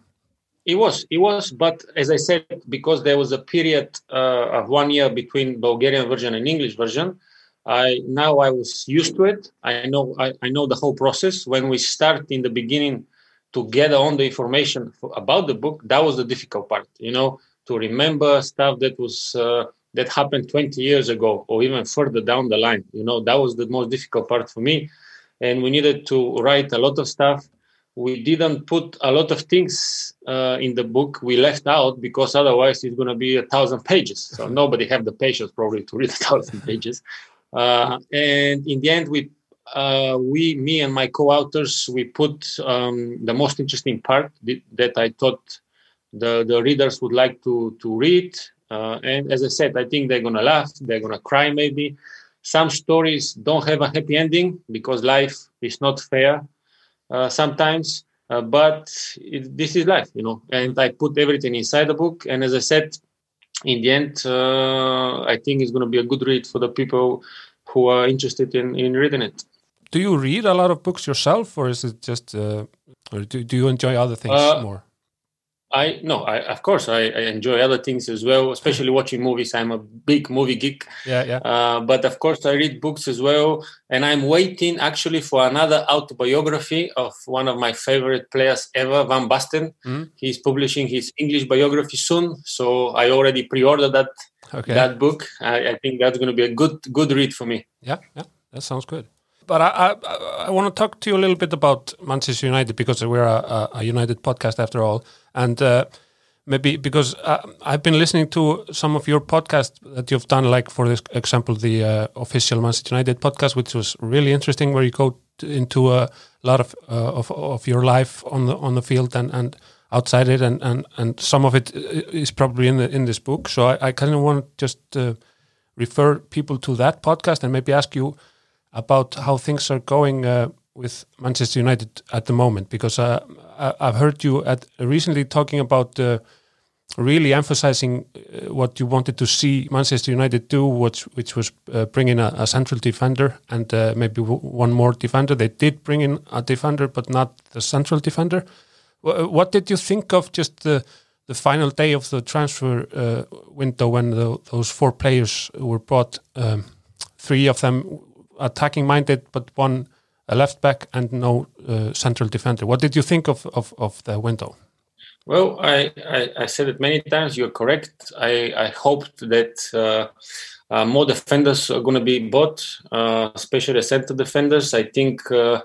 Speaker 5: it was it was but as i said because there was a period uh, of one year between bulgarian version and english version i now i was used to it. I know i, I know the whole process. When we start in the beginning to gather on the information for, about the book that was the difficult part you know to remember stuff that was uh, that happened 20 years ago or even further down the line you know that was the most difficult part for me. And we needed to write a lot of stuff. We didn't put a lot of things uh, in the book. We left out because otherwise it's going to be a thousand pages. So nobody have the patience probably to read a thousand pages uh, and in the end we uh, we me and my co-authors we put um, the most interesting part that i thought the, the readers would like to to read uh, and as i said i think they're going to laugh they're going to cry maybe some stories don't have a happy ending because life is not fair uh, sometimes, uh, but it, this is life, you know. And I put everything inside the book. And as I said, in the end, uh, I think it's going to be a good read for the people who are interested in, in reading it.
Speaker 3: Do you read a lot of books yourself, or is it just, or do, do you enjoy other things more?
Speaker 5: I no, I of course I, I, enjoy other things as well, especially watching movies. I'm a big movie geek.
Speaker 3: Yeah, yeah.
Speaker 5: Uh, but of course, I read books as well, and I'm waiting actually for another autobiography of one of my favorite players ever, Van Basten. Mm-hmm. He's publishing his English biography soon, so I already pre-ordered that okay. that book. I, I think that's going to be a good good read for me.
Speaker 3: Yeah, yeah, that sounds good. But I, I, I want to talk to you a little bit about Manchester United because we're a, a United podcast after all and uh, maybe because uh, I've been listening to some of your podcasts that you've done, like for this example, the uh, official Manchester United podcast, which was really interesting, where you go into a lot of, uh, of of your life on the on the field and and outside it, and and and some of it is probably in the in this book. So I, I kind of want to just uh, refer people to that podcast and maybe ask you about how things are going uh, with Manchester United at the moment because uh, I've heard you at recently talking about uh, really emphasizing uh, what you wanted to see Manchester United do, which which was uh, bring in a, a central defender and uh, maybe one more defender. They did bring in a defender, but not the central defender. W what did you think of just the the final day of the transfer uh, window when the, those four players were brought? Um, three of them attacking minded, but one a left back and no uh, central defender. What did you think of of, of the window?
Speaker 5: Well, I, I, I, said it many times. You're correct. I, I hoped that uh, uh, more defenders are going to be bought, uh, especially center defenders. I think uh,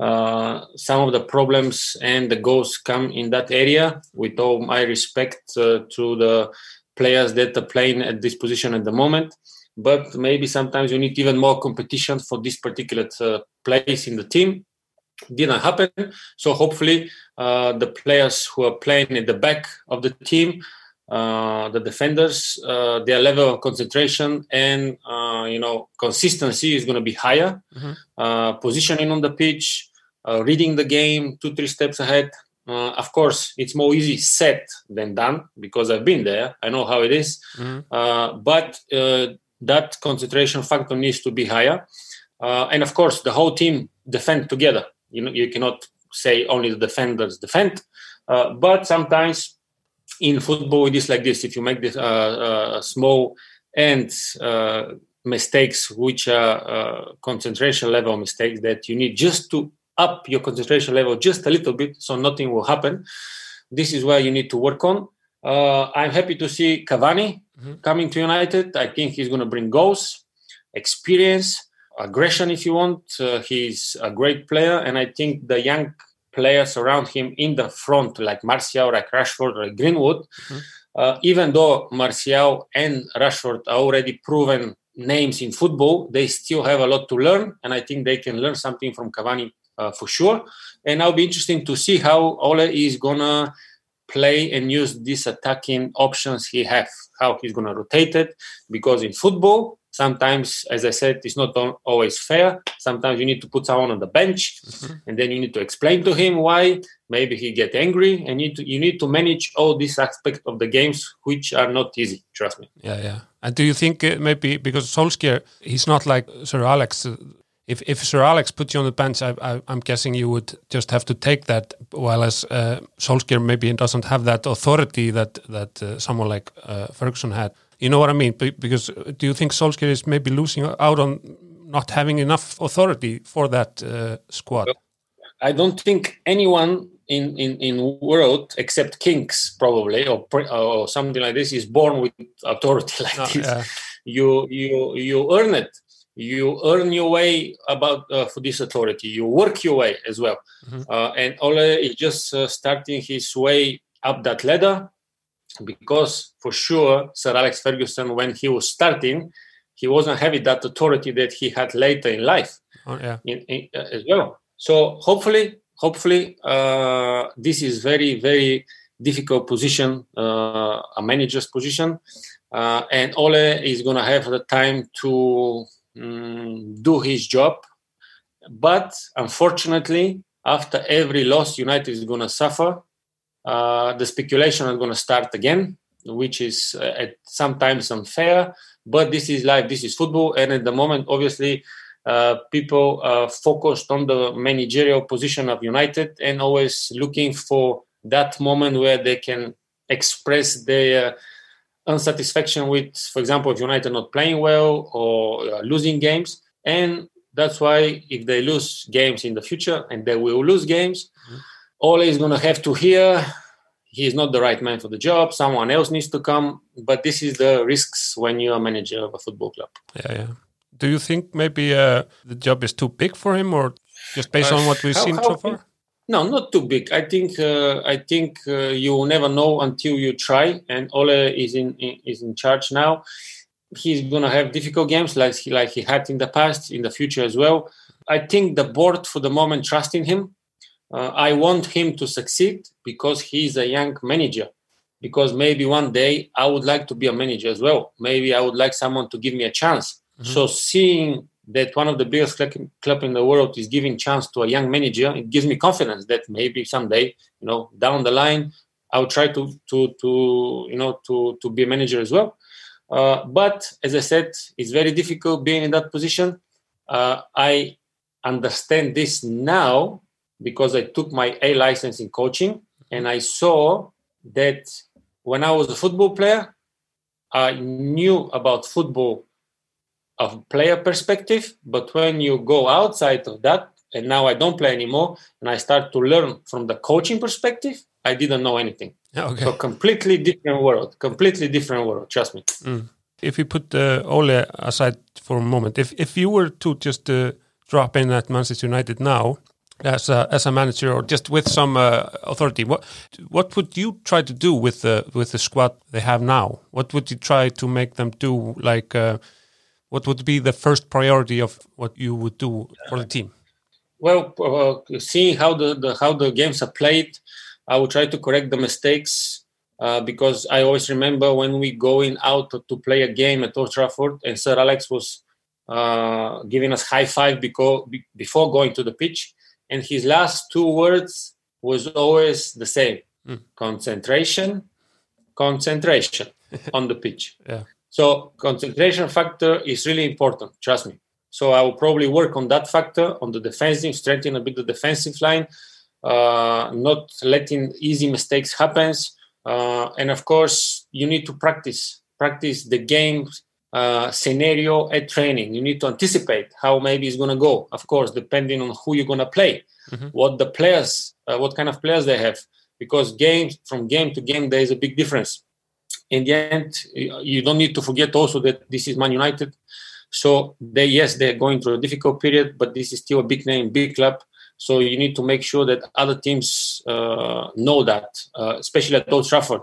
Speaker 5: uh, some of the problems and the goals come in that area. With all my respect uh, to the players that are playing at this position at the moment, but maybe sometimes you need even more competition for this particular place in the team didn't happen. So hopefully, uh, the players who are playing at the back of the team, uh, the defenders, uh, their level of concentration and uh, you know consistency is going to be higher. Mm-hmm. Uh, positioning on the pitch, uh, reading the game two three steps ahead. of course, it's more easy said than done because I've been there. I know how it is. Mm-hmm. but that concentration factor needs to be higher. And of course, the whole team defend together. You know you cannot say only the defenders defend uh, but sometimes in football it is like this. If you make this uh, uh, small and uh, mistakes which are uh, concentration level mistakes that you need just to up your concentration level just a little bit so nothing will happen this is where you need to work on. Uh, i'm happy to see cavani mm-hmm. coming to united. I think he's going to bring goals experience aggression if you want. Uh, he's a great player, and I think the young players around him in the front, like Martial, like Rashford, like Greenwood, mm-hmm. uh, even though Martial and Rashford are already proven names in football, they still have a lot to learn, and I think they can learn something from Cavani uh, for sure. And I'll be interesting to see how Ole is gonna play and use these attacking options he have, how he's gonna rotate it, because in football sometimes as i said it's not always fair sometimes you need to put someone on the bench mm-hmm. and then you need to explain to him why maybe he get angry and you need to, you need to manage all these aspects of the games which are not easy trust me
Speaker 3: yeah yeah and do you think uh, maybe because Solskjaer he's not like Sir Alex uh, if, if Sir Alex put you on the bench, I, am guessing you would just have to take that. While as uh, Solskjaer maybe doesn't have that authority that that uh, someone like uh, Ferguson had. You know what I mean? Because uh, do you think Solskjaer is maybe losing out on not having enough authority for that uh, squad?
Speaker 5: I don't think anyone in, in, in world except kings probably or, or something like this is born with authority like this. Yeah. You you you earn it. You earn your way about uh, for this authority. You work your way as well. Mm-hmm. Uh, and Ole is just uh, starting his way up that ladder because for sure Sir Alex Ferguson, when he was starting, he wasn't having that authority that he had later in life
Speaker 3: oh, yeah.
Speaker 5: in, in, uh, as well. So hopefully, hopefully, uh, this is very very difficult position, uh, a manager's position, uh, and Ole is gonna have the time to um, do his job. But unfortunately, after every loss, United is gonna suffer uh, the speculation is going to start again, which is uh, at sometimes unfair. But this is life, this is football, and at the moment, obviously, uh, people are focused on the managerial position of United and always looking for that moment where they can express their unsatisfaction with, for example, if United not playing well or uh, losing games. And that's why if they lose games in the future, and they will lose games, mm-hmm. Ole is going to have to hear he's not the right man for the job. Someone else needs to come. But this is the risks when you are manager of a football club.
Speaker 3: Yeah, yeah. Do you think maybe uh, the job is too big for him, or just based uh, on what we've how, seen how, so far?
Speaker 5: No, not too big. I think uh, I think uh, you will never know until you try. And Ole is in, in is in charge now. He's gonna have difficult games like he like he had in the past, in the future as well. I think the board for the moment trust in him uh, I want him to succeed because he's a young manager. Because maybe one day I would like to be a manager as well. Maybe I would like someone to give me a chance. Mm-hmm. So seeing that one of the biggest club in the world is giving chance to a young manager, it gives me confidence that maybe someday, you know, down the line, I'll try to to to you know to to be a manager as well. Uh, but as I said, it's very difficult being in that position. Uh, I understand this now because I took my A license in coaching and I saw that when I was a football player, I knew about football of player perspective, but when you go outside of that, and now I don't play anymore, and I start to learn from the coaching perspective, I didn't know anything.
Speaker 3: Okay.
Speaker 5: So completely different world, completely different world. Trust me.
Speaker 3: if we put uh, Ole aside for a moment, if if you were to just uh, drop in at Manchester United now as a as a manager or just with some uh, authority, what what would you try to do with the with the squad they have now? What would you try to make them do? Like, uh, what would be the first priority of what you would do for the team?
Speaker 5: Well, uh, seeing how the, the how the games are played, I will try to correct the mistakes uh, because I always remember when we going out to, to play a game at Old Trafford and Sir Alex was uh, giving us high five because, before going to the pitch, and his last two words was always the same: concentration, concentration on the pitch.
Speaker 3: Yeah.
Speaker 5: So concentration factor is really important. Trust me. So I will probably work on that factor on the defensive, strengthen a bit the defensive line, uh, not letting easy mistakes happen. Uh, and of course, you need to practice practice the game uh, scenario at training. You need to anticipate how maybe it's going to go. Of course, depending on who you're going to play, what the players, uh, what kind of players they have, because games from game to game there is a big difference. In the end, you you don't need to forget also that this is Man United. So they yes they're going through a difficult period, but this is still a big name, big club. So you need to make sure that other teams uh, know that, uh, especially at Old Trafford,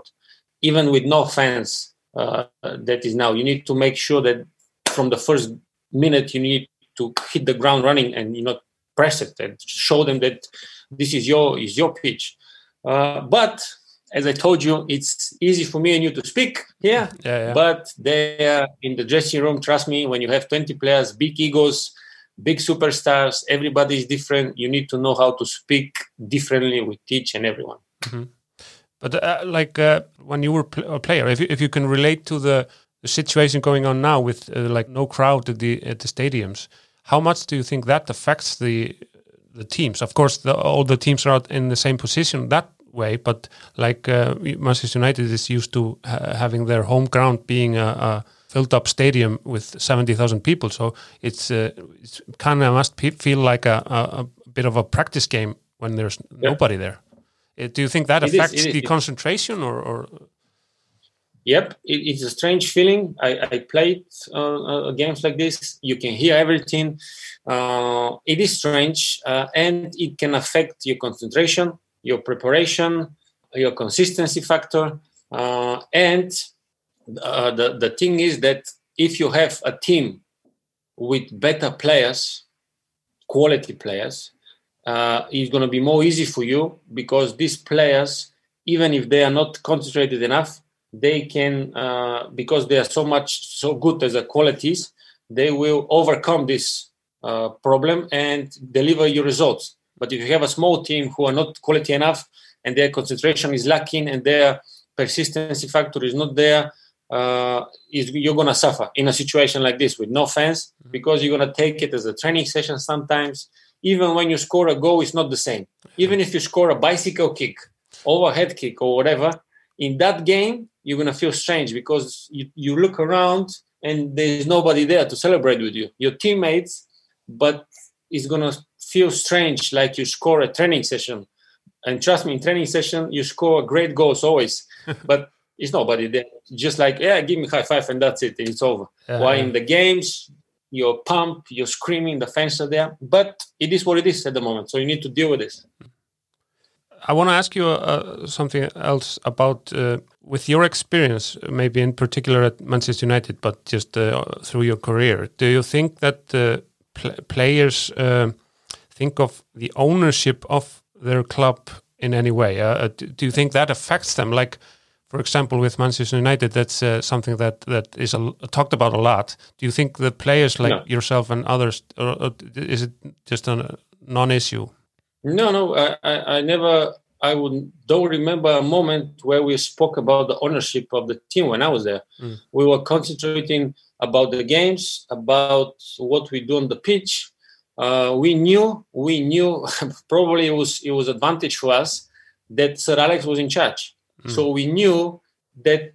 Speaker 5: even with no fans. Uh, that is now. You need to make sure that from the first minute you need to hit the ground running and you know press it and show them that this is your is your pitch. Uh, but as I told you, it's easy for me and you to speak here.
Speaker 3: Yeah, yeah.
Speaker 5: But there in the dressing room, trust me, when you have 20 players, big egos, big superstars, everybody is different. You need to know how to speak differently with each and everyone.
Speaker 3: But uh, like uh, when you were pl- a player, if you, if you can relate to the, the situation going on now with uh, like no crowd at the at the stadiums, how much do you think that affects the the teams? Of course, the, all the teams are out in the same position that way, but like uh, Manchester United is used to ha having their home ground being a, a filled up stadium with seventy thousand people, so it's, uh, it's kind of must pe- feel like a, a, a bit of a practice game when there's nobody there. Uh, Do you think that
Speaker 5: It is-
Speaker 3: affects
Speaker 5: it is-
Speaker 3: the
Speaker 5: it-
Speaker 3: concentration, or, or
Speaker 5: Yep, it, it's a strange feeling. I, I played uh, uh, games like this. You can hear everything. Uh, it is strange, uh, and it can affect your concentration, your preparation, your consistency factor. Uh, and uh, the the thing is that if you have a team with better players, quality players, uh, it's going to be more easy for you because these players, even if they are not concentrated enough, they can uh, because they are so much so good as a qualities, they will overcome this uh, problem and deliver you results. But if you have a small team who are not quality enough and their concentration is lacking and their persistency factor is not there, uh, is you're gonna suffer in a situation like this with no fans because you're gonna take it as a training session sometimes. Even when you score a goal, it's not the same. Even if you score a bicycle kick, overhead kick, or whatever, in that game you're gonna feel strange because you, you look around and there's nobody there to celebrate with you. Your teammates, but it's gonna feel strange like you score a training session. And trust me, in training session you score great goals always, but it's nobody there. Just like yeah, give me high five and that's it. and It's over. While
Speaker 3: yeah.
Speaker 5: in the games you're pumped, you're screaming, the fans are there, but it is what it is at the moment. So you need to deal with this.
Speaker 3: I want to ask you uh, something else about uh, with your experience, maybe in particular at Manchester United, but just uh, through your career. Do you think that uh, pl players uh, think of the ownership of their club in any way? Uh, do, do you think that affects them? Like, for example, with Manchester United, that's uh, something that that is a, talked about a lot. Do you think the players like
Speaker 5: No.
Speaker 3: yourself and others, or, or is it just a non-issue?
Speaker 5: No, no, I, I, I never I would don't remember a moment where we spoke about the ownership of the team when I was there.
Speaker 3: Mm.
Speaker 5: We were concentrating about the games, about what we do on the pitch. Uh, we knew, we knew. probably it was it was advantage for us that Sir Alex was in charge,
Speaker 3: Mm.
Speaker 5: so we knew that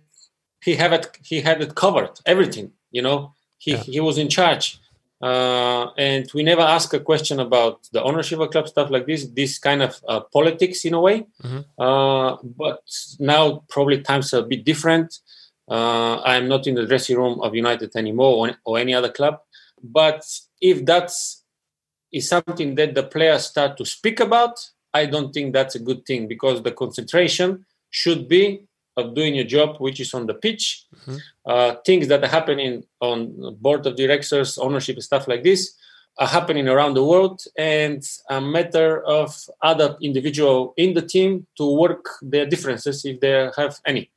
Speaker 5: he had it, he had it covered, everything. You know, he
Speaker 3: Yeah.
Speaker 5: he was in charge. Uh, and we never ask a question about the ownership of club stuff like this, this kind of uh, politics in a way.
Speaker 3: Mhm.
Speaker 5: Uh, but now probably times are a bit different. Uh, I'm not in the dressing room of United anymore or, or any other club. But if that's is something that the players start to speak about, I don't think that's a good thing because the concentration should be of doing your job, which is on the pitch. Uh, things that are happening on board of directors, ownership, stuff like this are happening around the world, and a matter of other individual in the team to work their differences if they have any.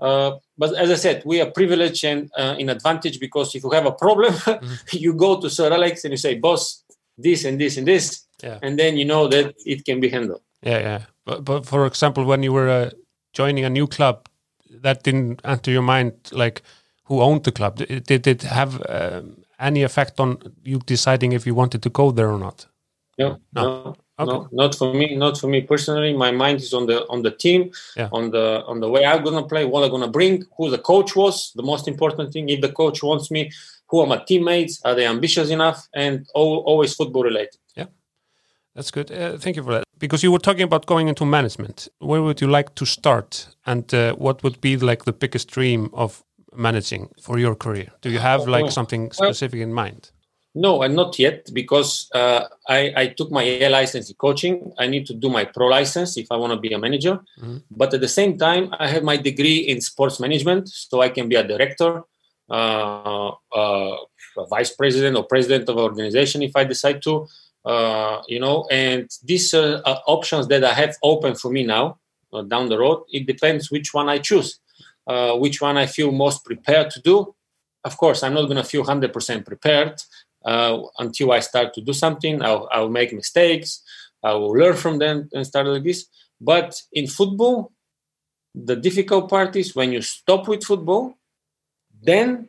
Speaker 5: Uh, but as I said, we are privileged and uh, in advantage because if you have a problem, you go to Sir Alex and you say, "Boss, this and this and this,"
Speaker 3: Yeah.
Speaker 5: and then you know that it can be handled.
Speaker 3: Yeah, yeah. But, but for example, when you were uh, joining a new club, that didn't enter your mind, like who owned the club? Did, did it have um, any effect on you deciding if you wanted to go there or not?
Speaker 5: No,
Speaker 3: No.
Speaker 5: no,
Speaker 3: Okay.
Speaker 5: no, not for me. Not for me personally. My mind is on the on the team,
Speaker 3: Yeah.
Speaker 5: on the on the way I'm gonna play, what I'm gonna bring, who the coach was. The most important thing. If the coach wants me, who are my teammates? Are they ambitious enough? And al- always football related. Yeah.
Speaker 3: That's good. Uh, thank you for that. Because you were talking about going into management. Where would you like to start? And uh, what would be like the biggest dream of managing for your career? Do you have like
Speaker 5: Oh,
Speaker 3: something specific in mind?
Speaker 5: No, and not yet because uh, I, I took my A license in coaching. I need to do my pro license if I want to be a manager.
Speaker 3: Mhm.
Speaker 5: But at the same time, I have my degree in sports management, so I can be a director, uh, uh, a vice president, or president of an organization if I decide to. Uh, you know, and these uh, are options that I have open for me now uh, down the road. It depends which one I choose, uh, which one I feel most prepared to do. Of course, I'm not going to feel 100% prepared uh, until I start to do something. I'll, I'll make mistakes. I will learn from them and start like this. But in football, the difficult part is when you stop with football, then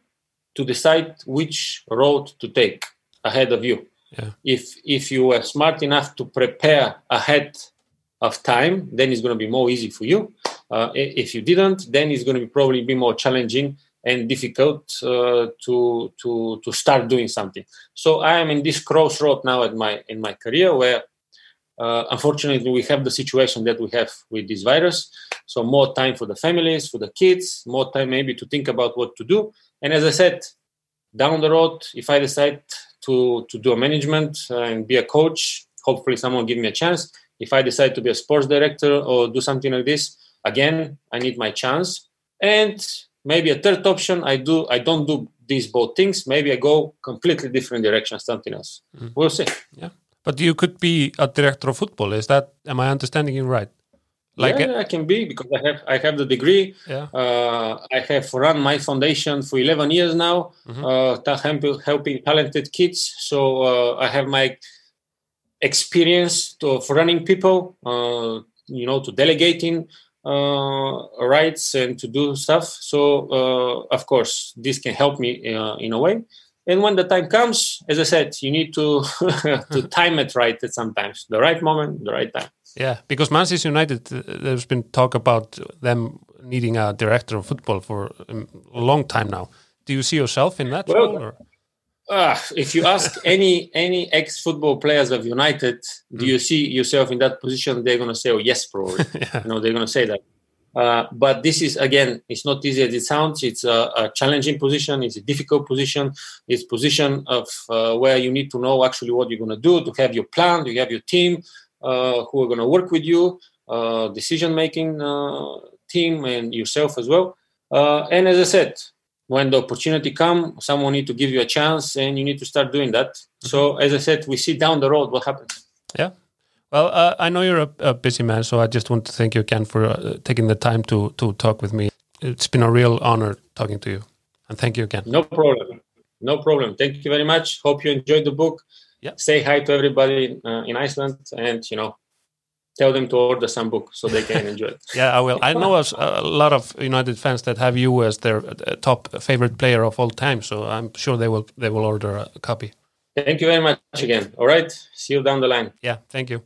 Speaker 5: to decide which road to take ahead of you.
Speaker 3: Yeah.
Speaker 5: If if you were smart enough to prepare ahead of time, then it's going to be more easy for you. Uh, if you didn't, then it's going to be probably be more challenging and difficult uh, to to to start doing something. So I am in this crossroad now at my in my career where uh, unfortunately we have the situation that we have with this virus. So more time for the families, for the kids, more time maybe to think about what to do. And as I said, down the road, if I decide to to do a management uh, and be a coach, hopefully someone will give me a chance. If I decide to be a sports director or do something like this, again, I need my chance. And maybe a third option, I do I don't do these both things. Maybe I go completely different direction, something else. We'll see.
Speaker 3: Yeah, but you could be a director of football. Is that, am I understanding you right? Like,
Speaker 5: yeah, I can be because I have I have the degree.
Speaker 3: yeah.
Speaker 5: Uh, I have run my foundation for 11 years now,
Speaker 3: Mhm.
Speaker 5: uh, helping talented kids. So uh, I have my experience to, of running people, uh, you know, to delegating uh, rights and to do stuff. So uh, of course, this can help me uh, in a way. And when the time comes, as I said, you need to to time it right at sometimes, the right moment, the right time.
Speaker 3: Yeah, because Manchester United, uh, there's been talk about them needing a director of football for um, a long time now. Do you see yourself in that
Speaker 5: Well,
Speaker 3: role? Or?
Speaker 5: Ah, if you ask any any ex football players of United, do you see yourself in that position? They're gonna say, "Oh, yes, probably."
Speaker 3: Yeah.
Speaker 5: You know, they're gonna say that. Uh, but this is again, it's not easy as it sounds. It's a, a challenging position. It's a difficult position. It's position of uh, where you need to know actually what you're gonna do to have your plan. You have your team uh, who are gonna work with you, uh, decision making uh, team, and yourself as well. Uh, and as I said, when the opportunity come, someone need to give you a chance, and you need to start doing that. So, as I said, we see down the road what happens.
Speaker 3: Yeah. Well, uh, I know you're a, a busy man, so I just want to thank you again for uh, taking the time to to talk with me. It's been a real honor talking to you, and thank you again.
Speaker 5: No problem. No problem. Thank you very much. Hope you enjoyed the book.
Speaker 3: Yeah.
Speaker 5: Say hi to everybody uh, in Iceland, and you know, tell them to order some book so they can enjoy it.
Speaker 3: Yeah, I will. I know a, lot of United fans that have you as their uh, top favorite player of all time, so I'm sure they will they will order a copy.
Speaker 5: Thank you very much again. All right. See you down the line.
Speaker 3: Yeah, thank you.